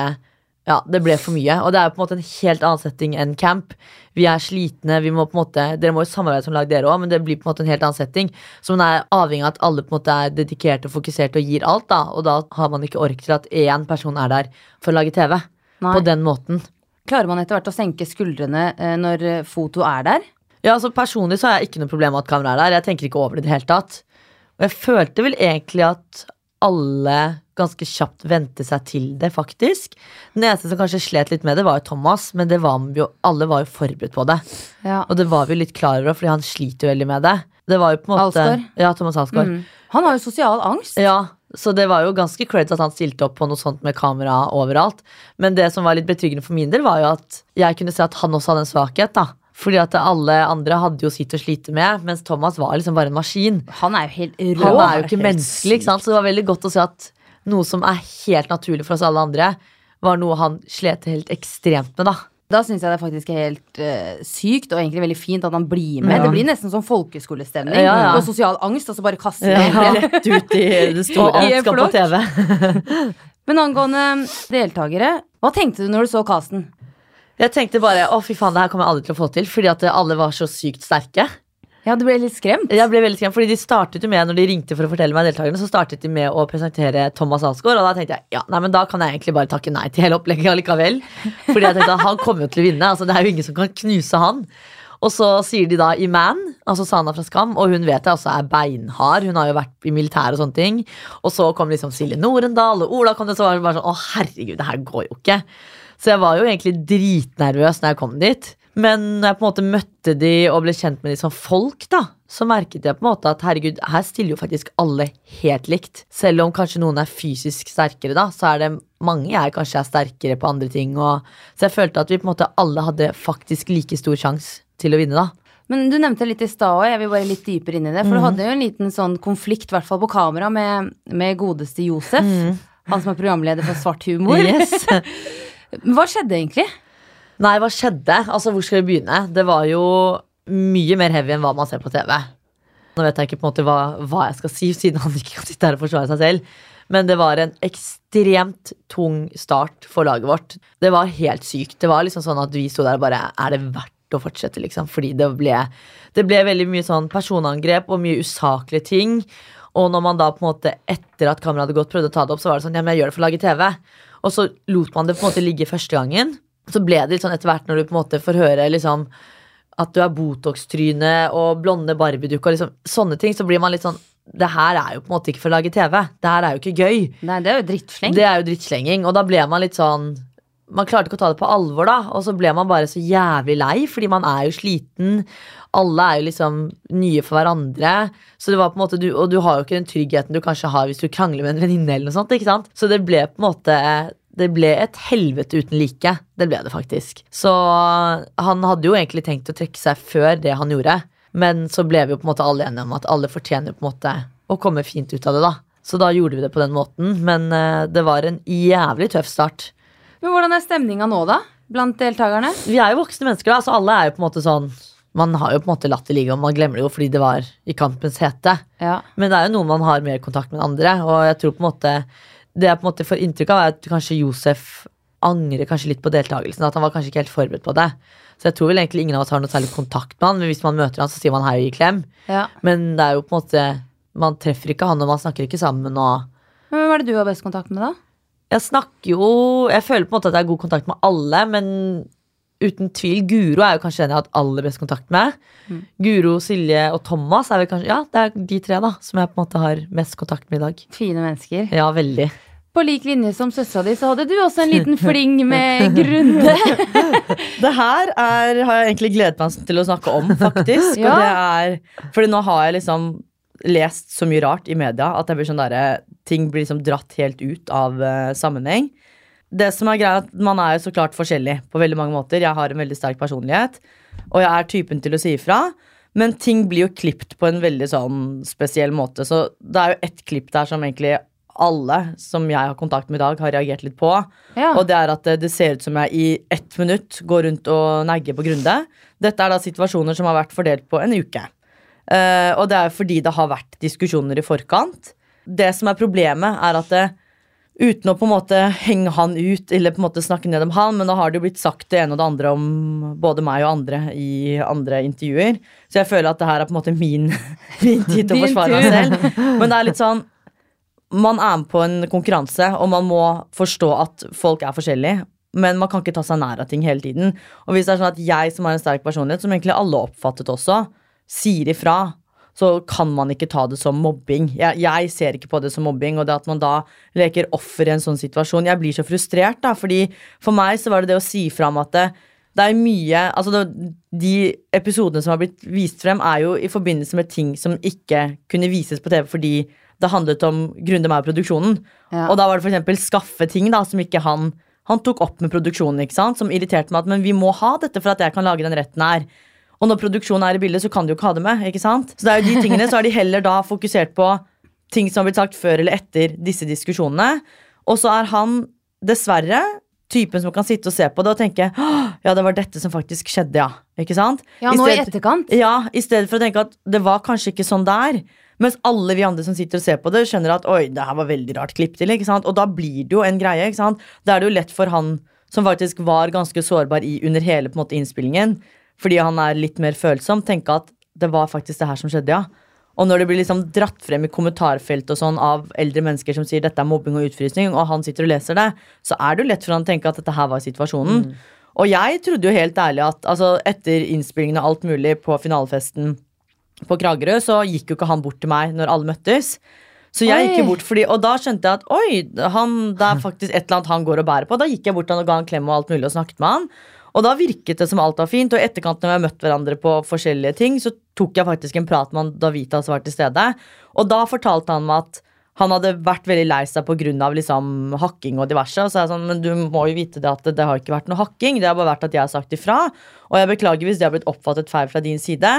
Ja, det ble for mye. Og det er jo på en måte en helt annen setting enn camp. Vi er slitne, vi må på en måte Dere må jo samarbeide som lag, dere òg, men det blir på en måte en helt annen setting. Så man er avhengig av at alle på en måte er dedikerte og fokuserte og gir alt, da. Og da har man ikke ork til at én person er der for å lage TV. Nei. På den måten. Klarer man etter hvert å senke skuldrene eh, når eh, foto er der? Ja, altså Personlig så har jeg ikke noe problem med at kameraet er der. Jeg tenker ikke over det i det hele tatt. Og jeg følte vel egentlig at alle ganske kjapt vente seg til det, faktisk. Den eneste som kanskje slet litt med det, var jo Thomas, men det var jo, alle var jo forberedt på det. Ja. Og det var vi litt klar over, fordi han sliter jo veldig med det. Det var jo på en måte Alsgaard? Ja, Thomas Alsgaard. Mm. Han har jo sosial angst. Ja, så det var jo ganske creds at han stilte opp på noe sånt med kamera overalt. Men det som var litt betryggende for min del, var jo at jeg kunne se at han også hadde en svakhet. da. Fordi at alle andre hadde jo sitt å slite med, mens Thomas var liksom bare en maskin. Han er jo helt rå. Han er jo ikke menneskelig, ikke sant? så det var veldig godt å se at noe som er helt naturlig for oss alle andre, var noe han slet helt ekstremt med, da. Da syns jeg det faktisk er helt uh, sykt og egentlig veldig fint at han blir med. Ja. Det blir nesten sånn folkeskolestemning. Ja, ja. Og sosial angst, og så bare kaster Ja. Rett ut i det store. og skal på. TV. Men angående deltakere, hva tenkte du når du så casten? Jeg tenkte bare å fy faen, det her kommer jeg aldri til å få til, fordi at alle var så sykt sterke. Ja, du ble litt skremt? Jeg ble veldig skremt, fordi de startet jo med, når de ringte for å fortelle meg deltakerne, så startet de med å presentere Thomas Alsgaard, og da tenkte jeg ja, nei, men da kan jeg egentlig bare takke nei til hele opplegget allikevel. Fordi jeg tenkte at han kommer jo til å vinne, altså det er jo ingen som kan knuse han. Og så sier de da Iman, altså Sana fra Skam, og hun vet jeg også er beinhard. Hun har jo vært i militæret og sånne ting. Og så kom liksom Silje Norendal, og Ola kom det, så var det bare sånn å herregud, det her går jo ikke. Så jeg var jo egentlig dritnervøs når jeg kom dit. Men når jeg på en måte møtte de og ble kjent med de som folk, da, så merket jeg på en måte at herregud, her stiller jo faktisk alle helt likt. Selv om kanskje noen er fysisk sterkere, da, så er det mange jeg kanskje er sterkere på andre ting. Og, så jeg følte at vi på en måte alle hadde faktisk like stor sjanse til å vinne, da. Men du nevnte litt i stad òg, jeg vil bare litt dypere inn i det. For du hadde jo en liten sånn konflikt, i hvert fall på kamera, med, med godeste Josef. Han som er programleder for Svart humor. Yes. Hva skjedde egentlig? Nei, hva skjedde? Altså, hvor skal vi begynne? Det var jo mye mer heavy enn hva man ser på TV. Nå vet jeg ikke på en måte hva, hva jeg skal si, siden han ikke kan sitte her og forsvare seg selv. Men det var en ekstremt tung start for laget vårt. Det var helt sykt. Det var liksom sånn at vi sto der og bare Er det verdt å fortsette, liksom? Fordi det ble, det ble veldig mye sånn personangrep og mye usaklige ting. Og når man da på en måte etter at kameraet hadde gått, prøvde å ta det opp, så var det sånn Ja, men jeg gjør det for å lage TV. Og så lot man det på en måte ligge første gangen. Så ble det litt sånn etter hvert når du på en måte får høre liksom at du er Botox-tryne og blonde Barbie-dukke og liksom sånne ting, så blir man litt sånn Det her er jo på en måte ikke for å lage TV. Det her er jo ikke gøy. Nei, det er jo drittsleng. Det er jo drittslenging. Og da ble man litt sånn Man klarte ikke å ta det på alvor, da. Og så ble man bare så jævlig lei, fordi man er jo sliten. Alle er jo liksom nye for hverandre. Så det var på en måte du, Og du har jo ikke den tryggheten du kanskje har hvis du krangler med en venninne. eller noe sånt, ikke sant? Så det ble på en måte det ble et helvete uten like. Det ble det faktisk. Så han hadde jo egentlig tenkt å trekke seg før det han gjorde. Men så ble vi jo på en måte alle enige om at alle fortjener på en måte å komme fint ut av det. da. Så da gjorde vi det på den måten. Men eh, det var en jævlig tøff start. Men hvordan er stemninga nå, da? Blant deltakerne? Vi er jo voksne mennesker, da, så alle er jo på en måte sånn Man har jo på en måte latt det ligge, og man glemmer det jo fordi det var i kampens hete. Ja. Men det er jo noe man har mer kontakt med andre, og jeg tror på en måte det jeg på en måte får inntrykk av, er at kanskje Josef angrer kanskje litt på deltakelsen. At han var kanskje ikke helt forberedt på det. Så jeg tror vel egentlig ingen av oss har noe særlig kontakt med han. Men hvis man møter han, så sier man hei og gir klem. Ja. Men det er jo på en måte Man treffer ikke han, og man snakker ikke sammen. og Men hvem er det du har best kontakt med, da? Jeg snakker jo Jeg føler på en måte at jeg har god kontakt med alle, men uten tvil Guro er jo kanskje den jeg har hatt aller best kontakt med. Guro, Silje og Thomas er vel kanskje Ja, det er de tre da som jeg på en måte har mest kontakt med i dag. Fine mennesker. Ja, veldig. På lik linje som søstera di, så hadde du også en liten fling med Grunde. Det her er, har jeg egentlig gledet meg til å snakke om, faktisk. Ja. Og det er, fordi nå har jeg liksom lest så mye rart i media at jeg blir sånn der, ting blir liksom dratt helt ut av uh, sammenheng. Det som er greia at Man er jo så klart forskjellig på veldig mange måter. Jeg har en veldig sterk personlighet, og jeg er typen til å si ifra. Men ting blir jo klipt på en veldig sånn spesiell måte. Så det er jo ett klipp der som egentlig alle som jeg har kontakt med i dag, har reagert litt på. Ja. Og det er at det, det ser ut som jeg i ett minutt går rundt og negger på Grunde. Dette er da situasjoner som har vært fordelt på en uke. Uh, og det er fordi det har vært diskusjoner i forkant. Det som er problemet, er at det, uten å på en måte henge han ut eller på en måte snakke ned om han, men nå har det jo blitt sagt det ene og det andre om både meg og andre i andre intervjuer. Så jeg føler at det her er på en måte min, min tid til å forsvare meg selv. Men det er litt sånn man er med på en konkurranse, og man må forstå at folk er forskjellige. Men man kan ikke ta seg nær av ting hele tiden. Og hvis det er sånn at jeg som har en sterk personlighet, som egentlig alle oppfattet også, sier ifra, så kan man ikke ta det som mobbing. Jeg, jeg ser ikke på det som mobbing, og det at man da leker offer i en sånn situasjon Jeg blir så frustrert, da, fordi for meg så var det det å si fra om at det, det er mye Altså, det, de episodene som har blitt vist frem, er jo i forbindelse med ting som ikke kunne vises på TV fordi det handlet om Grunde meg og produksjonen. Ja. Og da var det eksempel skaffe ting da, som ikke han Han tok opp med produksjonen, ikke sant? som irriterte meg at men vi må ha dette for at jeg kan lage den retten her. Og når produksjonen er i bildet, så kan de jo ikke ha det med. ikke sant? Så det er jo de tingene, så har de heller da fokusert på ting som har blitt sagt før eller etter disse diskusjonene. Og så er han dessverre typen som kan sitte og se på det og tenke ja, det var dette som faktisk skjedde, ja. Ikke sant? Ja, nå i stedet- etterkant. ja, i stedet for å tenke at det var kanskje ikke sånn der. Mens alle vi andre som sitter og ser på det, skjønner at oi, det her var veldig rart klipp til. ikke sant? Og da blir det jo en greie. ikke sant? Da er det jo lett for han som faktisk var ganske sårbar i under hele på en måte innspillingen, fordi han er litt mer følsom, tenke at det var faktisk det her som skjedde, ja. Og når det blir liksom dratt frem i kommentarfelt og sånn av eldre mennesker som sier dette er mobbing og utfrysning, og han sitter og leser det, så er det jo lett for han å tenke at dette her var situasjonen. Og jeg trodde jo helt ærlig at altså, etter innspillingen og alt mulig på finalefesten på Kragerø, så gikk jo ikke han bort til meg når alle møttes. Så jeg Oi. gikk jo bort fordi, Og da skjønte jeg at oi, han, det er faktisk et eller annet han går og bærer på. Da gikk jeg bort til han og ga han klem og alt mulig og snakket med han. Og da virket det som alt var fint. Og i etterkant når vi har møtt hverandre på forskjellige ting, så tok jeg faktisk en prat med han da Vitas var til stede. Og da fortalte han meg at han hadde vært veldig lei seg pga. Liksom, hakking og diverse. Og så er jeg sånn, men du må jo vite det at det, det har ikke vært noe hakking. Det har bare vært at jeg har sagt ifra. Og jeg beklager hvis det har blitt oppfattet feil fra din side.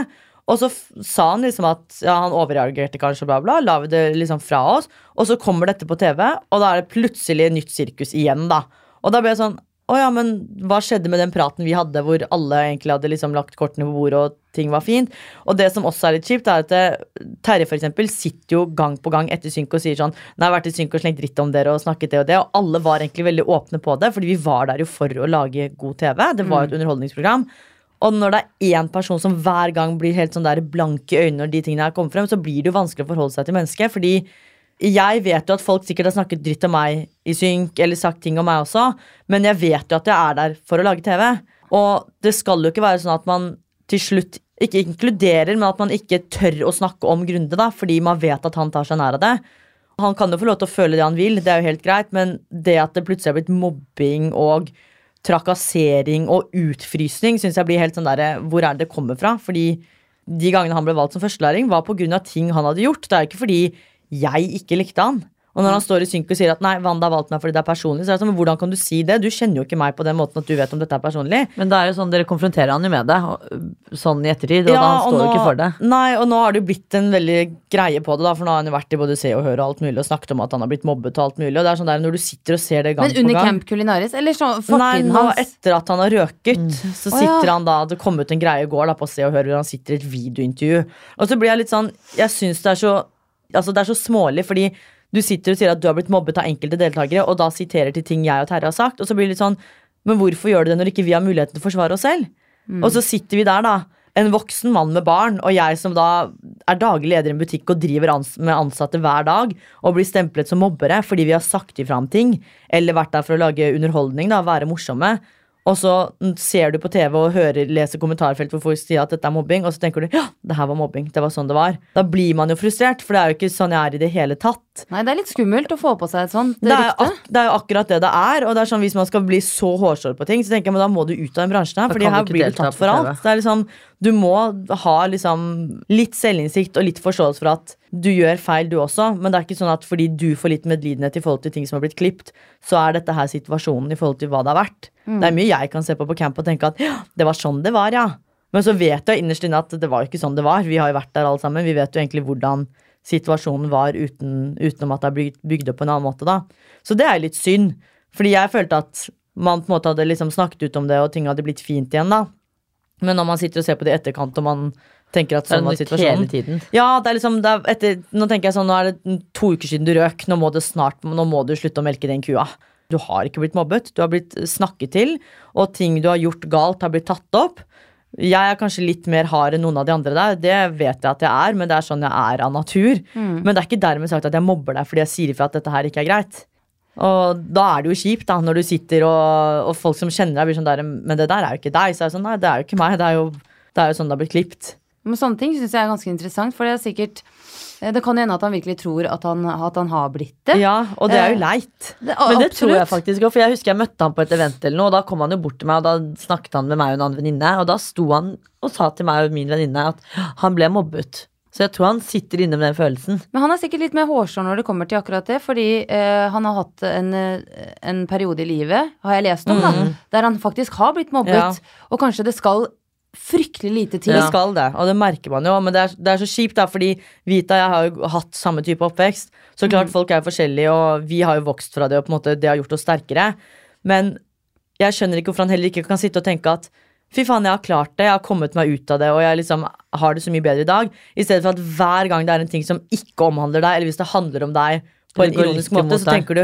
Og så sa han liksom at ja, han overreagerte kanskje, bla, bla. La vi det liksom fra oss. Og så kommer dette på TV, og da er det plutselig nytt sirkus igjen, da. Og da ble jeg sånn å ja, men hva skjedde med den praten vi hadde hvor alle egentlig hadde liksom lagt kortene på bordet og ting var fint? Og det som også er litt kjipt, er at eh, Terje for eksempel sitter jo gang på gang etter synk og sier sånn Nei, jeg har vært i synk og slengt dritt om dere og snakket det og det, og alle var egentlig veldig åpne på det, fordi vi var der jo for å lage god TV. Det var jo et underholdningsprogram. Og når det er én person som hver gang blir helt sånn der blank i øynene når de tingene her kommer frem, så blir det jo vanskelig å forholde seg til mennesket. Fordi jeg vet jo at folk sikkert har snakket dritt om meg i synk, eller sagt ting om meg også, men jeg vet jo at jeg er der for å lage TV. Og det skal jo ikke være sånn at man til slutt ikke inkluderer, men at man ikke tør å snakke om Grunde, da, fordi man vet at han tar seg nær av det. Han kan jo få lov til å føle det han vil, det er jo helt greit, men det at det plutselig er blitt mobbing og trakassering og utfrysning, syns jeg blir helt sånn derre Hvor er det det kommer fra? Fordi de gangene han ble valgt som førstelæring, var av ting han hadde gjort. Det er ikke fordi jeg ikke likte han. Og når han står i synk og sier at nei, Wanda har valgt meg fordi det er personlig, så er det sånn, hvordan kan du si det? Du kjenner jo ikke meg på den måten at du vet om dette er personlig. Men det er jo sånn, dere konfronterer han jo med det, sånn i ettertid, og da han står jo ikke for det. Nei, og nå har det jo blitt en veldig greie på det, da, for nå har han jo vært i både Se og Hør og alt mulig og snakket om at han har blitt mobbet og alt mulig. Og det er sånn der, når du sitter og ser det gang Men under Camp Culinaris, eller sånn Nei, nå hans? etter at han har røket, så sitter sitter ja. han da Det kom ut en greie i går da på Se og Hør hvor han sitter i et videointervju. Og så blir jeg litt sånn Jeg syns det er så Altså det er så smålig, fordi du sitter og sier at du har blitt mobbet av enkelte deltakere, og da siterer til ting jeg og Terje har sagt, og så blir det litt sånn Men hvorfor gjør du det når ikke vi har muligheten til å forsvare oss selv? Og så sitter vi der, da. En voksen mann med barn, og jeg som da er daglig leder i en butikk og driver ans med ansatte hver dag, og blir stemplet som mobbere fordi vi har sagt ifra om ting, eller vært der for å lage underholdning, da, være morsomme. Og så ser du på TV og hører, leser kommentarfelt hvor folk sier at dette er mobbing, og så tenker du ja, det her var mobbing. Det var sånn det var. Da blir man jo frustrert, for det er jo ikke sånn jeg er i det hele tatt. Nei, det er litt skummelt å få på seg et sånt Det rykte. det er jo akkurat det det er. Og det er sånn Hvis man skal bli så hårsår på ting, så tenker jeg men da må du ut av den bransjen her. for Fordi her blir du tatt for alt. Det er liksom, du må ha liksom litt selvinnsikt og litt forståelse for at du gjør feil, du også. Men det er ikke sånn at fordi du får litt medlidenhet i forhold til ting som har blitt klipt, så er dette her situasjonen i forhold til hva det har vært. Det er mye jeg kan se på på camp og tenke at ja, det var sånn det var, ja. Men så vet jeg innerst inne at det var ikke sånn det var. Vi har jo vært der alle sammen. Vi vet jo egentlig hvordan situasjonen var uten, utenom at det er bygd, bygd opp på en annen måte, da. Så det er litt synd. Fordi jeg følte at man på en måte hadde liksom snakket ut om det, og ting hadde blitt fint igjen, da. Men når man sitter og ser på det i etterkant, og man tenker at sånn var situasjonen hele tiden. ja, det er liksom det er etter, Nå tenker jeg sånn, nå er det to uker siden du røk. Nå må snart, nå må du slutte å melke den kua. Du har ikke blitt mobbet. Du har blitt snakket til, og ting du har gjort galt, har blitt tatt opp. Jeg er kanskje litt mer hard enn noen av de andre der. Det vet jeg at jeg er, men det er sånn jeg er av natur. Men det er ikke dermed sagt at jeg mobber deg fordi jeg sier ifra at dette her ikke er greit. Og da er det jo kjipt, da, når du sitter og, og folk som kjenner deg, blir sånn der Men det der er jo ikke deg. Så er det sånn, nei, det er jo ikke meg. Det er jo, det er jo sånn det har blitt klipt. Men sånne ting syns jeg er ganske interessant, for det er sikkert Det kan hende at han virkelig tror at han, at han har blitt det. Ja, og det er jo Eh, leit. Det, Men det absolutt. tror jeg faktisk også, for jeg husker jeg møtte han på et event eller noe, og da kom han jo bort til meg, og da snakket han med meg og en annen venninne, og da sto han og sa til meg og min venninne at han ble mobbet. Så jeg tror han sitter inne med den følelsen. Men han er sikkert litt mer hårsår når det kommer til akkurat det, fordi eh, han har hatt en, eh, en periode i livet, har jeg lest om, da, der han faktisk har blitt mobbet. Mm. Ja. Og kanskje det skal fryktelig lite til. Det skal det, og det merker man jo. Men det er, det er så kjipt, da, fordi Vita og jeg har jo hatt samme type oppvekst. Så klart folk er forskjellige, og vi har jo vokst fra det, og på en måte det har gjort oss sterkere. Men jeg skjønner ikke hvorfor han heller ikke kan sitte og tenke at fy faen, jeg har klart det, jeg har kommet meg ut av det, og jeg liksom har det så mye bedre i dag. I stedet for at hver gang det er en ting som ikke omhandler deg, eller hvis det handler om deg på en ironisk måte, så tenker du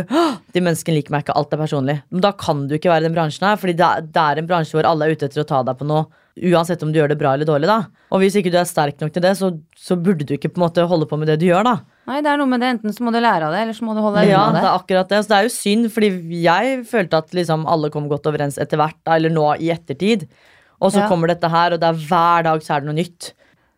de menneskene liker meg ikke, alt er personlig. Men da kan du ikke være i den bransjen her, fordi det er, det er en bransje hvor alle er ute etter å ta deg på noe. Uansett om du gjør det bra eller dårlig, da. Og hvis ikke du er sterk nok til det, så, så burde du ikke på en måte holde på med det du gjør, da. Nei, det er noe med det. Enten så må du lære av det, eller så må du holde deg Ja, det. Ja, det. er akkurat det. Så det er jo synd, fordi jeg følte at liksom alle kom godt overens etter hvert, da, eller nå i ettertid. Og så Ja. kommer dette her, og det er hver dag så er det noe nytt.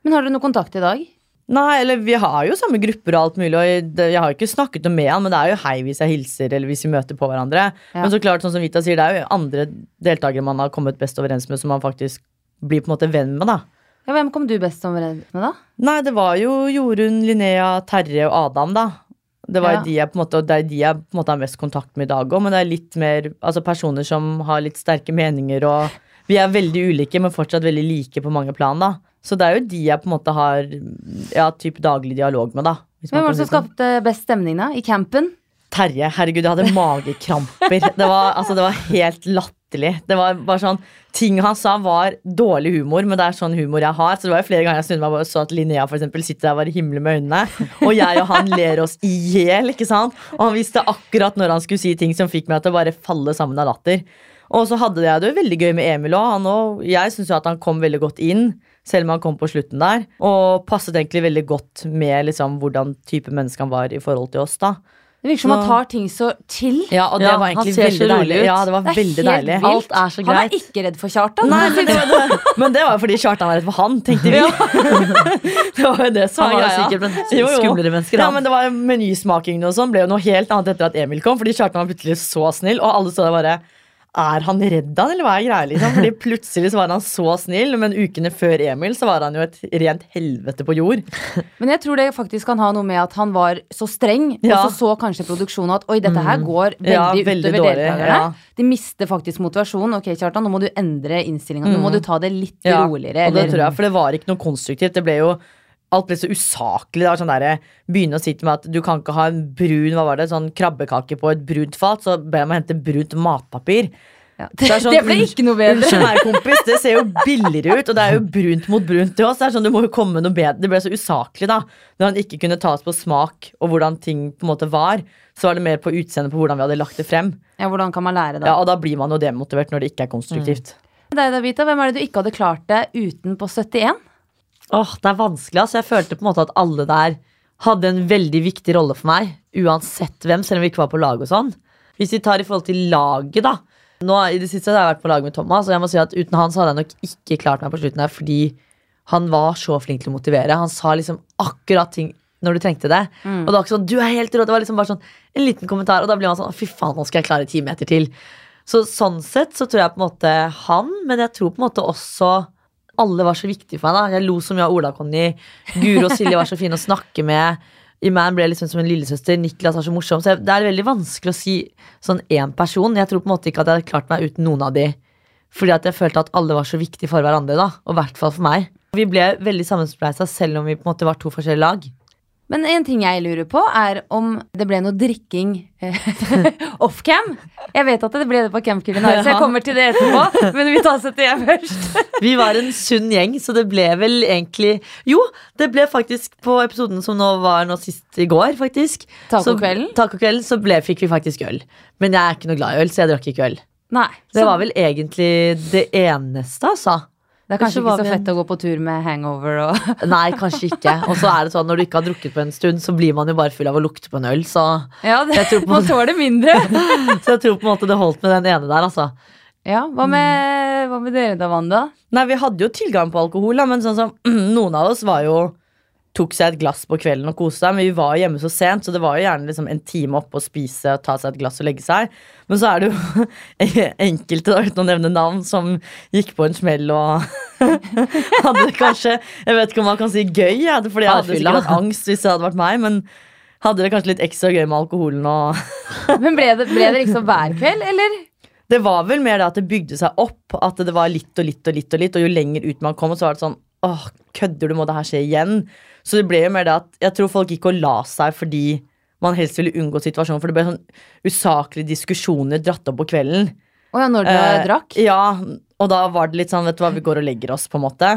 Men har dere noe kontakt i dag? Nei, eller vi har jo samme grupper og alt mulig, og jeg, jeg har jo ikke snakket noe med han, men det er jo hei hvis jeg hilser, eller hvis vi møter på hverandre. Ja. Men så klart, sånn som Vita sier, det er jo andre deltakere man har kommet best overens med, som man faktisk blir på en måte venn med, da. Ja, Hvem kom du best overens med, da? Nei, det var jo Jorunn, Linnea, Terje og Adam, da. Det var Ja. de jeg på en måte, og det er de jeg på en måte har mest kontakt med i dag òg, men det er litt mer altså personer som har litt sterke meninger, og vi er veldig ulike, men fortsatt veldig like på mange plan, da. Så det er jo de jeg på en måte har ja, typ daglig dialog med, da. Hvem var det som sånn. skapte best stemning, da? I campen? Terje, herregud, jeg hadde magekramper. Det var, altså, det var helt latterlig. Det var bare sånn Ting han sa, var dårlig humor, men det er sånn humor jeg har. Så det var jo flere ganger jeg snudde meg og så at Linnea for eksempel, sitter der bare himler med øynene. Og jeg og han ler oss i hjel? Og han visste akkurat når han skulle si ting som fikk meg til å bare falle sammen av latter. Og så hadde jeg det jo veldig gøy med Emil òg. Og Jeg syns at han kom veldig godt inn, selv om han kom på slutten der. Og passet egentlig veldig godt med liksom, hvordan type menneske han var i forhold til oss. da Det virker som han tar ting så chill. ja, og det Ja, var egentlig veldig deilig. ut. Ja, det var Det er veldig helt deilig. Alt er så greit. Han er ikke redd for Kjartan. Nei, men, det var, det, men det var jo fordi Kjartan var redd for han, tenkte vi. det var jo det som Han var greia. sikkert en Jo, jo. skumlere menneske. Ja, men det var Menysmakingen og sånn ble jo noe helt annet etter at Emil kom. Fordi Kjartan var plutselig så snill, og alle så der bare Er han redd han, eller hva er greia? liksom? Fordi plutselig så var han så snill, men ukene før Emil så var han jo et rent helvete på jord. Men jeg tror det faktisk kan ha noe med at han var så streng, Ja. og så så kanskje produksjonen at oi, dette her går veldig, Ja, veldig utover deltakerne. ja. De mister faktisk motivasjonen. Ok, Kjartan, nå må du endre innstillinga. Nå må du ta det litt Ja, roligere. Og det tror jeg, for det var ikke noe konstruktivt. Det ble jo Alt ble så usaklig. Det var sånn der, Begynne å si til meg at du kan ikke ha en brun hva var det, sånn krabbekake på et brunt fat. Så ber jeg meg hente brunt matpapir. Ja. Det sånn- det ble ikke noe bedre. Unnskyld kompis, det ser jo billigere ut, og det er jo brunt mot brunt til oss. Det er sånn, du må jo komme noe bedre. Det ble så usaklig, da. Når han ikke kunne tas på smak og hvordan ting på en måte var, så var det mer på utseendet på hvordan vi hadde lagt det frem. Ja, Hvordan kan man lære da? Ja, Og da blir man jo demotivert når det ikke er konstruktivt. Deg, Davita, hvem er det du ikke hadde klart det uten på 71? Åh, det er vanskelig, altså. Jeg følte på en måte at alle der hadde en veldig viktig rolle for meg. Uansett hvem, selv om vi ikke var på lag og sånn. Hvis vi tar i forhold til laget, da. Nå I det siste har jeg vært på lag med Thomas, og jeg må si at uten han så hadde jeg nok ikke klart meg på slutten her, fordi han var så flink til å motivere. Han sa liksom akkurat ting når du trengte det. Og det var ikke sånn 'du er helt rå', det var liksom bare sånn en liten kommentar, og da blir man sånn 'fy faen, nå skal jeg klare ti meter til'. Så sånn sett så tror jeg på en måte han, men jeg tror på en måte også alle var så viktige for meg. da Jeg lo så mye av Ola-Conny. Guro og Silje var så fine å snakke med. Iman ble liksom som en lillesøster. Niklas var så morsom. Så det er veldig vanskelig å si sånn én person. Jeg tror på en måte ikke at jeg hadde klart meg uten noen av de. Fordi at jeg følte at alle var så viktige for hverandre, da. Og i hvert fall for meg. Vi ble veldig sammenspleisa selv om vi på en måte var to forskjellige lag. Men en ting jeg lurer på, er om det ble noe drikking eh, offcam. Jeg vet at det ble det på Camp Kilimanjaro, så jeg kommer til det etterpå. Men vi tar 71 først. Vi var en sunn gjeng, så det ble vel egentlig Jo, det ble faktisk på episoden som nå var nå sist i går, faktisk. Tacokvelden? Så- Tacokvelden så ble, fikk vi faktisk øl. Men jeg er ikke noe glad i øl, så jeg drakk ikke øl. Nei. Det Så var vel egentlig det eneste, altså. Det er kanskje så ikke så fett en- å gå på tur med hangover og Nei, kanskje ikke. Og så er det sånn når du ikke har drukket på en stund, så blir man jo bare full av å lukte på en øl, så, Ja, det, Jeg tror på- man tåler mindre. så jeg tror på en måte det holdt med den ene der, altså. Ja, hva med, hva med dere da, Wanda? Nei, vi hadde jo tilgang på alkohol, da, men sånn som noen av oss var jo tok seg et glass på kvelden og koste seg, men vi var hjemme så sent, så det var jo gjerne liksom en time oppe å spise, og ta seg et glass og legge seg. Men så er det jo enkelte, da, uten å nevne navn, som gikk på en smell og hadde kanskje Jeg vet ikke om man kan si gøy, ja, fordi jeg hadde sikkert hatt angst hvis det hadde vært meg, men hadde det kanskje litt ekstra gøy med alkoholen og Men ble det, ble det liksom hver kveld, eller? Det var vel mer det at det bygde seg opp, at det var litt og litt og litt, og litt, og jo lenger ut man kom, så var det sånn Åh, kødder du, må det her skje igjen? Så det ble jo mer det at jeg tror folk gikk og la seg fordi man helst ville unngå situasjonen, for det ble sånn usaklige diskusjoner dratt opp på kvelden. Oh ja, når dere Eh, drakk? Ja, og da var det litt sånn, vet du hva, vi går og legger oss, på en måte.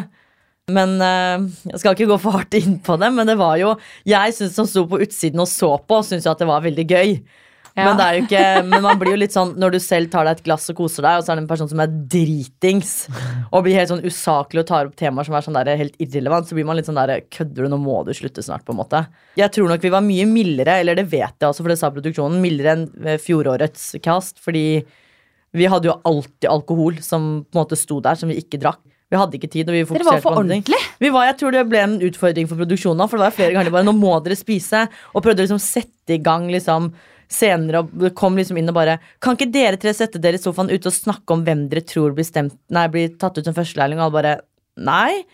Men eh, jeg skal ikke gå for hardt inn på det, men det var jo Jeg synes som sto på utsiden og så på, syntes jo at det var veldig gøy. Ja. Men, ikke, men man blir jo litt sånn når du selv tar deg et glass og koser deg, og så er det en person som er dritings og blir helt sånn usaklig og tar opp temaer som er sånn der, helt irrelevant, så blir man litt sånn der Kødder du, nå må du slutte snart, på en måte. Jeg tror nok vi var mye mildere, eller det vet jeg også, for det sa produksjonen, mildere enn eh, fjorårets cast, fordi vi hadde jo alltid alkohol som på en måte sto der, som vi ikke drakk. Vi hadde ikke tid, og vi Dere var fokuserte for ordentlig. Vi var, jeg tror det ble en utfordring for produksjonen for det var flere ganger de bare Nå må dere spise. Og prøvde å liksom sette i gang liksom scener og kom liksom inn og bare Kan ikke dere tre sette dere i sofaen ute og snakke om hvem dere tror blir, stemt, nei, blir tatt ut som førstelærling? Og alle bare Nei.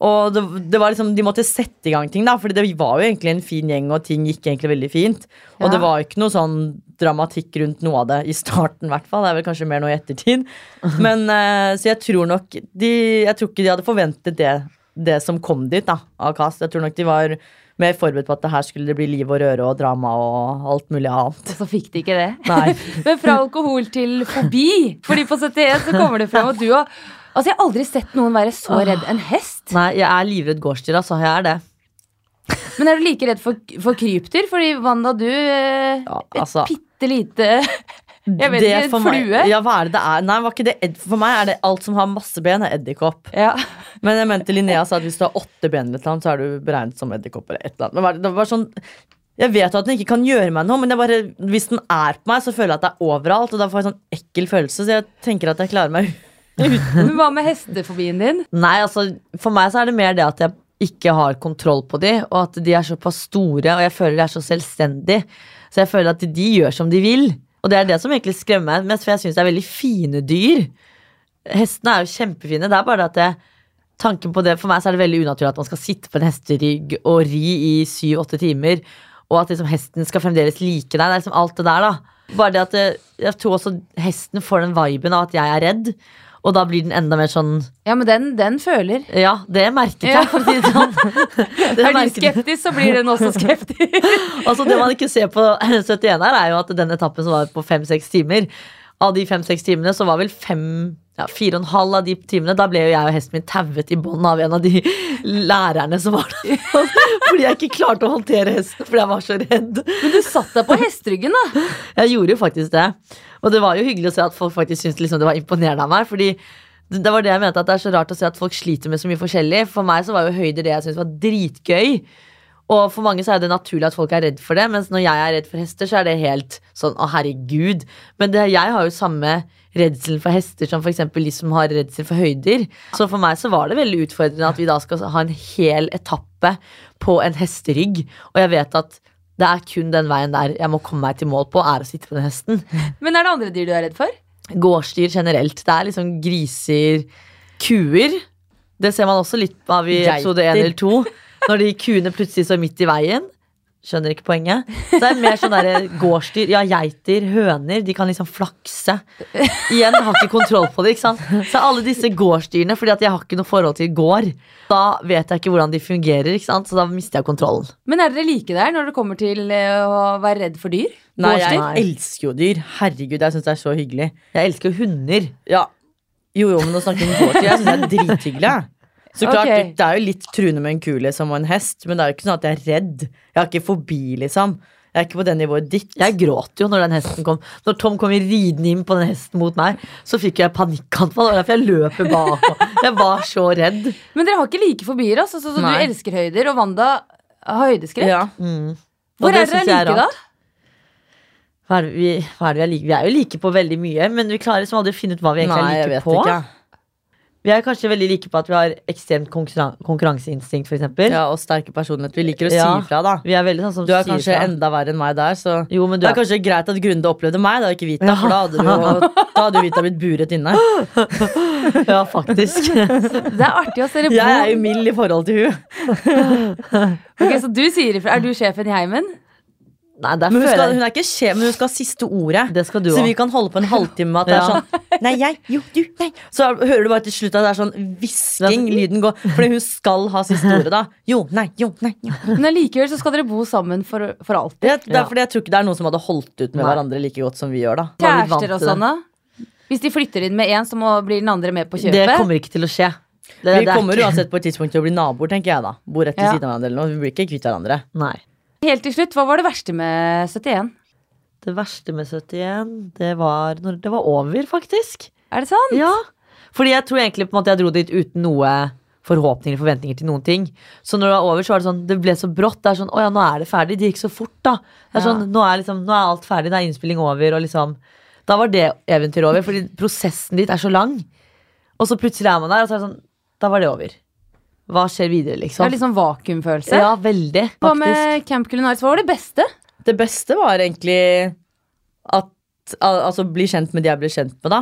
Og det, det var liksom, de måtte sette i gang ting, da, Fordi det var jo egentlig en fin gjeng, og ting gikk egentlig veldig fint. Og det var ikke noe sånn dramatikk rundt noe av det i starten, i hvert fall. Det er vel kanskje mer nå i ettertid. Men eh, Så jeg tror nok de Jeg tror ikke de hadde forventet det, det som kom dit, da, av Kast. Jeg tror nok de var mer forberedt på at det her skulle det bli liv og røre og drama og alt mulig annet. Og så fikk de ikke det. Nei. Men fra alkohol til fobi. Fordi på 71 så kommer det fram at du har Altså, jeg har aldri sett noen være så redd en hest. Nei, jeg er livredd gårdsdyr, altså. Jeg er det. Men er du like redd for, for krypdyr? Fordi Wanda, du eh, Ja, altså. Et bitte lite Jeg vet Det ikke, for meg- Ja, hva er det det er? Nei, var ikke det For meg er det alt som har masse ben, er edderkopp. Ja. Men jeg mente Linnea sa at hvis du har åtte ben, eller annet, så er du beregnet som edderkopp. eller et eller annet. Men det- var sånn jeg vet at den ikke kan gjøre meg noe, men bare, hvis den er på meg, så føler jeg at det er overalt. Og da får jeg sånn ekkel følelse, så jeg tenker at jeg klarer meg Men hva med hestefobien din? Nei, altså, for meg så er det mer det at jeg ikke har kontroll på de, og at de er såpass store, og jeg føler de er så selvstendige. Så jeg føler at de gjør som de vil. Og det er det som egentlig skremmer meg mest, for jeg syns det er veldig fine dyr. Hestene er jo kjempefine. Det er bare det at jeg, tanken på det, For meg så er det veldig unaturlig at man skal sitte på en hesterygg og ri i syv-åtte timer, og at liksom hesten skal fremdeles like deg. Det er liksom alt det der, da. Bare det at det, jeg tror også hesten får den viben av at jeg er redd, og da blir den enda mer sånn Ja, men den, den føler. ja, det merket jeg, Ja. for å si det sånn. Det Er du skeptisk, så blir den også skeptisk. Altså, det man ikke ser på 71 her, er jo at den etappen som var på fem-seks timer, av de fem-seks timene, så var vel fem ja, Fire og en halv av de timene Da ble jo jeg og hesten min tauet i bånd av en av de lærerne som var der. Fordi jeg ikke klarte å håndtere hesten fordi jeg var så redd. Men du satt deg på hesteryggen, da. Jeg gjorde jo faktisk det. Og det var jo hyggelig å se at folk faktisk syntes liksom det var imponerende av meg. Fordi det var det jeg mente, at det er så rart å se at folk sliter med så mye forskjellig. For meg så var jo høyder det jeg syntes var dritgøy. Og for mange så er det naturlig at folk er redd for det, mens når jeg er redd for hester, så er det helt sånn å herregud. Men det, jeg har jo samme redselen for hester som f.eks. de som har redsel for høyder. Så for meg så var det veldig utfordrende at vi da skal ha en hel etappe på en hesterygg. Og jeg vet at det er kun den veien der jeg må komme meg til mål på, er å sitte på den hesten. Men er det andre dyr du er redd for? Gårdsdyr generelt. Det er liksom griser, kuer. Det ser man også litt av i episode 1 eller 2. Når de kuene plutselig står midt i veien. Skjønner ikke poenget. Så det er mer sånn der gårdsdyr. Ja, geiter, høner. De kan liksom flakse. Igjen, jeg har ikke kontroll på det. ikke sant? Så alle disse gårdsdyrene, fordi at jeg har ikke noe forhold til gård, da vet jeg ikke hvordan de fungerer. ikke sant? Så da mister jeg kontrollen. Men er dere like der når det kommer til eh, å være redd for dyr? Nei, jeg elsker jo dyr. Herregud, jeg syns det er så hyggelig. Jeg elsker hunder. Ja, jo, jo, men å snakke om gårdsdyr, jeg syns det er drithyggelig. Så klart, okay. det, er jo litt truende med en kule som en hest, men det er jo ikke sånn at jeg er redd. Jeg har ikke fobi, liksom. Jeg er ikke på det nivået ditt. Jeg gråt jo når den hesten kom. Når Tom kom ridende inn på den hesten mot meg, så fikk jeg panikkanfall. Det var derfor jeg løper bak. Jeg var så redd. Men dere har ikke like fobier, altså. Så, så du elsker høyder, og Wanda har høydeskrekk. Ja. Mm. Hvor er dere like, da? Hva er, vi, hva er det vi er like? Vi er jo like på veldig mye, men vi klarer liksom aldri å finne ut hva vi egentlig Nei, er jeg like vet på. ikke. Vi er kanskje veldig like på at vi har ekstremt konkurran konkurranseinstinkt, for eksempel. Ja, og sterke personlighet. Vi liker å Ja. si ifra, da. Vi er veldig sånn som Du er kanskje fra. enda verre enn meg der, så Jo, men du det er er kanskje greit at Grunde opplevde meg, da, ikke Vita, Ja. for da hadde, du, jo- da hadde Vita blitt buret inne. Ja, faktisk. Det er artig å se dere bo. Jeg er jo mild i forhold til hun Ok, så du sier ifra. Er du sjefen i heimen? Nei, der Men hun, skal, hun er ikke sjef, men hun skal ha siste ordet. Det skal du så også. vi kan holde på en halvtime med at det er sånn Nei, jeg, jo, du, nei. Så hører du bare til slutt at det er sånn hvisking. Lyden går. Fordi hun skal ha siste ordet, da. Jo, nei, jo, nei. Jo. Men allikevel så skal dere bo sammen for, for alltid. Det, det Ja. er fordi jeg tror ikke det er noen som hadde holdt ut med Nei. hverandre like godt som vi gjør, da. Var vi vant Kjærester og sånn, da? Hvis de flytter inn med én, så må, blir den andre med på kjøpet. Det kommer ikke til å skje. Det, Vi det er kommer ikke- uansett på et tidspunkt til å bli naboer, tenker jeg da. Bor rett ved Ja. siden av hverandre eller noe. Vi blir ikke kvitt hverandre. Nei. Helt til slutt, hva var det verste med 71? Det verste med 71, det var når det var over, faktisk. Er det sant? Ja. Fordi jeg tror egentlig på en måte jeg dro dit uten noe forhåpninger og forventninger til noen ting. Så når det var over, så var det sånn Det ble så brått. Det er sånn Å ja, nå er det ferdig. Det gikk så fort, da. Det er Ja. sånn, nå, er liksom, nå er alt ferdig. Det er innspilling over, og liksom Da var det eventyret over, fordi prosessen dit er så lang. Og så plutselig er man der, og så er det sånn Da var det over. Hva skjer videre, liksom? Det liksom? er sånn vakuumfølelse. Ja, veldig, Hva med Camp Culinaris? Hva var det beste? Det beste var egentlig at al Altså bli kjent med de jeg ble kjent med, da.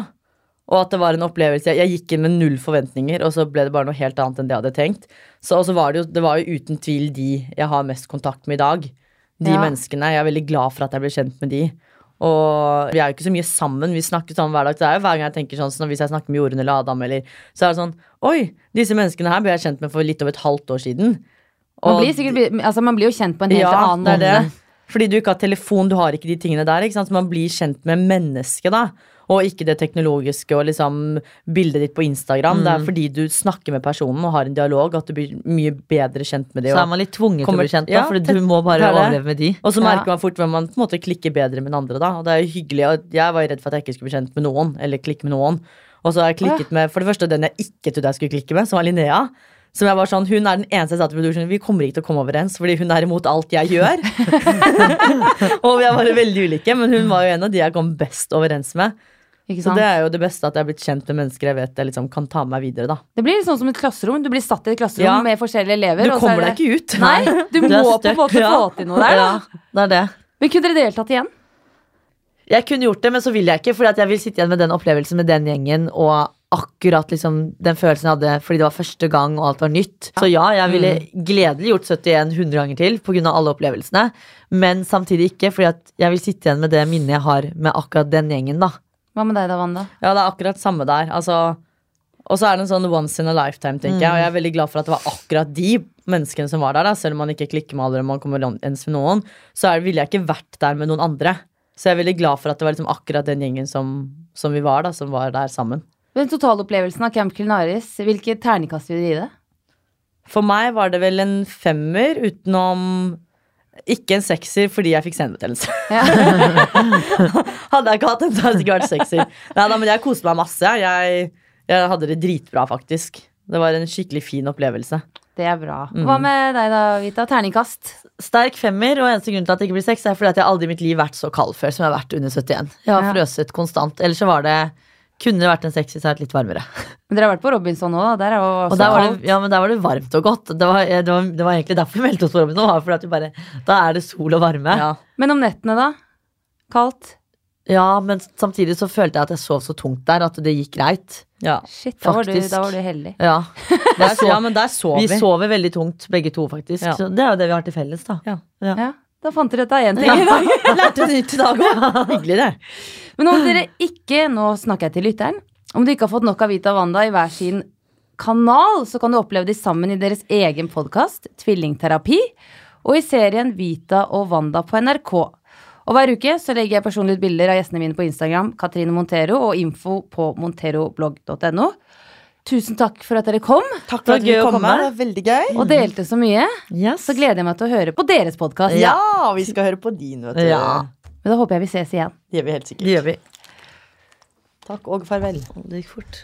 Og at det var en opplevelse Jeg gikk inn med null forventninger, og så ble det bare noe helt annet enn det jeg hadde tenkt. Så og så var det jo Det var jo uten tvil de jeg har mest kontakt med i dag. De Ja. menneskene. Jeg er veldig glad for at jeg ble kjent med de. Og vi er jo ikke så mye sammen. Vi snakker sammen hver dag. Det er jo hver gang jeg tenker sånn så Hvis jeg snakker med Jorunn eller Adam, eller, så er det sånn Oi, disse menneskene her ble jeg kjent med for litt over et halvt år siden. Man blir, sikkert, altså, man blir jo kjent på en helt ja, annen måte. Fordi du ikke har telefon, du har ikke de tingene der. Så man blir kjent med mennesket, da. Og ikke det teknologiske og liksom bildet ditt på Instagram. Det er fordi du snakker med personen og har en dialog at du blir mye bedre kjent med dem. Så er man litt tvunget til å bli kjent, da, ja, fordi du må bare er overleve med de. og så Ja. merker man fort hvem man på en måte klikker bedre med den andre. da Og det er jo hyggelig og Jeg var jo redd for at jeg ikke skulle bli kjent med noen, eller klikke med noen. Og så har jeg klikket med for det første den jeg ikke trodde jeg skulle klikke med, som var Linnea. Som jeg var sånn, Hun er den eneste jeg sa til produksjonen Vi kommer ikke til å komme overens, fordi hun er imot alt jeg gjør. og vi er bare veldig ulike, men hun var jo en av de jeg kom best overens med. Så sant? det Det, er jo det beste at jeg er blitt kjent med mennesker jeg vet jeg liksom kan ta med meg videre. da blir litt sånn som et klasserom. Du blir satt i et klasserom Ja. med forskjellige elever. Du er kommer det- deg ikke ut. Nei, du, Du må på en måte ja. få til noe der, da. Ja, det er det. Men kunne dere deltatt igjen? Jeg kunne gjort det, men så vil jeg ikke, at jeg vil sitte igjen med den opplevelsen med den gjengen. Og akkurat liksom den følelsen jeg hadde fordi det var første gang og alt var nytt. Så ja, jeg ville gledelig gjort 71 100 ganger til pga. alle opplevelsene. Men samtidig ikke, fordi at jeg vil sitte igjen med det minnet jeg har med akkurat den gjengen. da Hva med deg da, Wanda? Ja, det er akkurat samme der. Altså, og så er det en sånn once in a lifetime, tenker jeg. Og jeg er veldig glad for at det var akkurat de menneskene som var der. Da. Selv om man ikke klikker med alle, man kommer ens med noen, så er, ville jeg ikke vært der med noen andre. Så jeg er veldig glad for at det var liksom akkurat den gjengen som, som vi var, da, som var der sammen. Den totalopplevelsen av Camp Culinaris, hvilket terningkast vil du gi det? For meg var det vel en femmer utenom ikke en sekser fordi jeg fikk senebetennelse. Ja. hadde jeg ikke hatt den, så hadde det ikke vært sekser. Nei, da, men jeg koste meg masse. Jeg, jeg hadde det dritbra, faktisk. Det var en skikkelig fin opplevelse. Det er bra. Hva med deg da, Vita? Terningkast? Sterk femmer, og eneste grunn til at det ikke blir seks, er fordi at jeg aldri i mitt liv vært så kald før som jeg har vært under 71. Jeg har Ja. frøset konstant. Ellers så var det Kunne det vært en seks så hadde vært litt varmere. Men dere har vært på Robinson òg, da. Der er jo Og der var, det, ja, men der var det varmt og godt. Det var, det var, det var egentlig derfor vi meldte oss på Robinson. var Fordi at vi bare, da er det sol og varme. Ja. Ja. Men om nettene, da? Kaldt? Ja, men samtidig så følte jeg at jeg sov så tungt der at det gikk greit. Ja. Shit, da var, du, da var du heldig. Ja. Der, ja, men der sov Vi vi. sover veldig tungt, begge to, faktisk. Ja. Så det er jo det vi har til felles, da. Ja. Da fant dere ut av én ting i dag. Lærte noe nytt i dag òg. Hyggelig, det. Men om dere ikke, nå snakker jeg til lytteren, om du ikke har fått nok av Vita Wanda i hver sin kanal, så kan du oppleve de sammen i deres egen podkast, Tvillingterapi, og i serien Vita og Wanda på NRK. Og hver uke så legger jeg personlig ut bilder av gjestene mine på Instagram, Katrine Montero, og info på monteroblogg.no. Tusen takk for at dere kom Takk for at du kom. Det var veldig gøy. og delte så mye. Yes. Så gleder jeg meg til å høre på deres podkast. Ja, vi skal høre på din, vet du. Ja. Men da håper jeg vi ses igjen. Det gjør vi helt sikkert. Det gjør vi. Takk og farvel. Det gikk fort.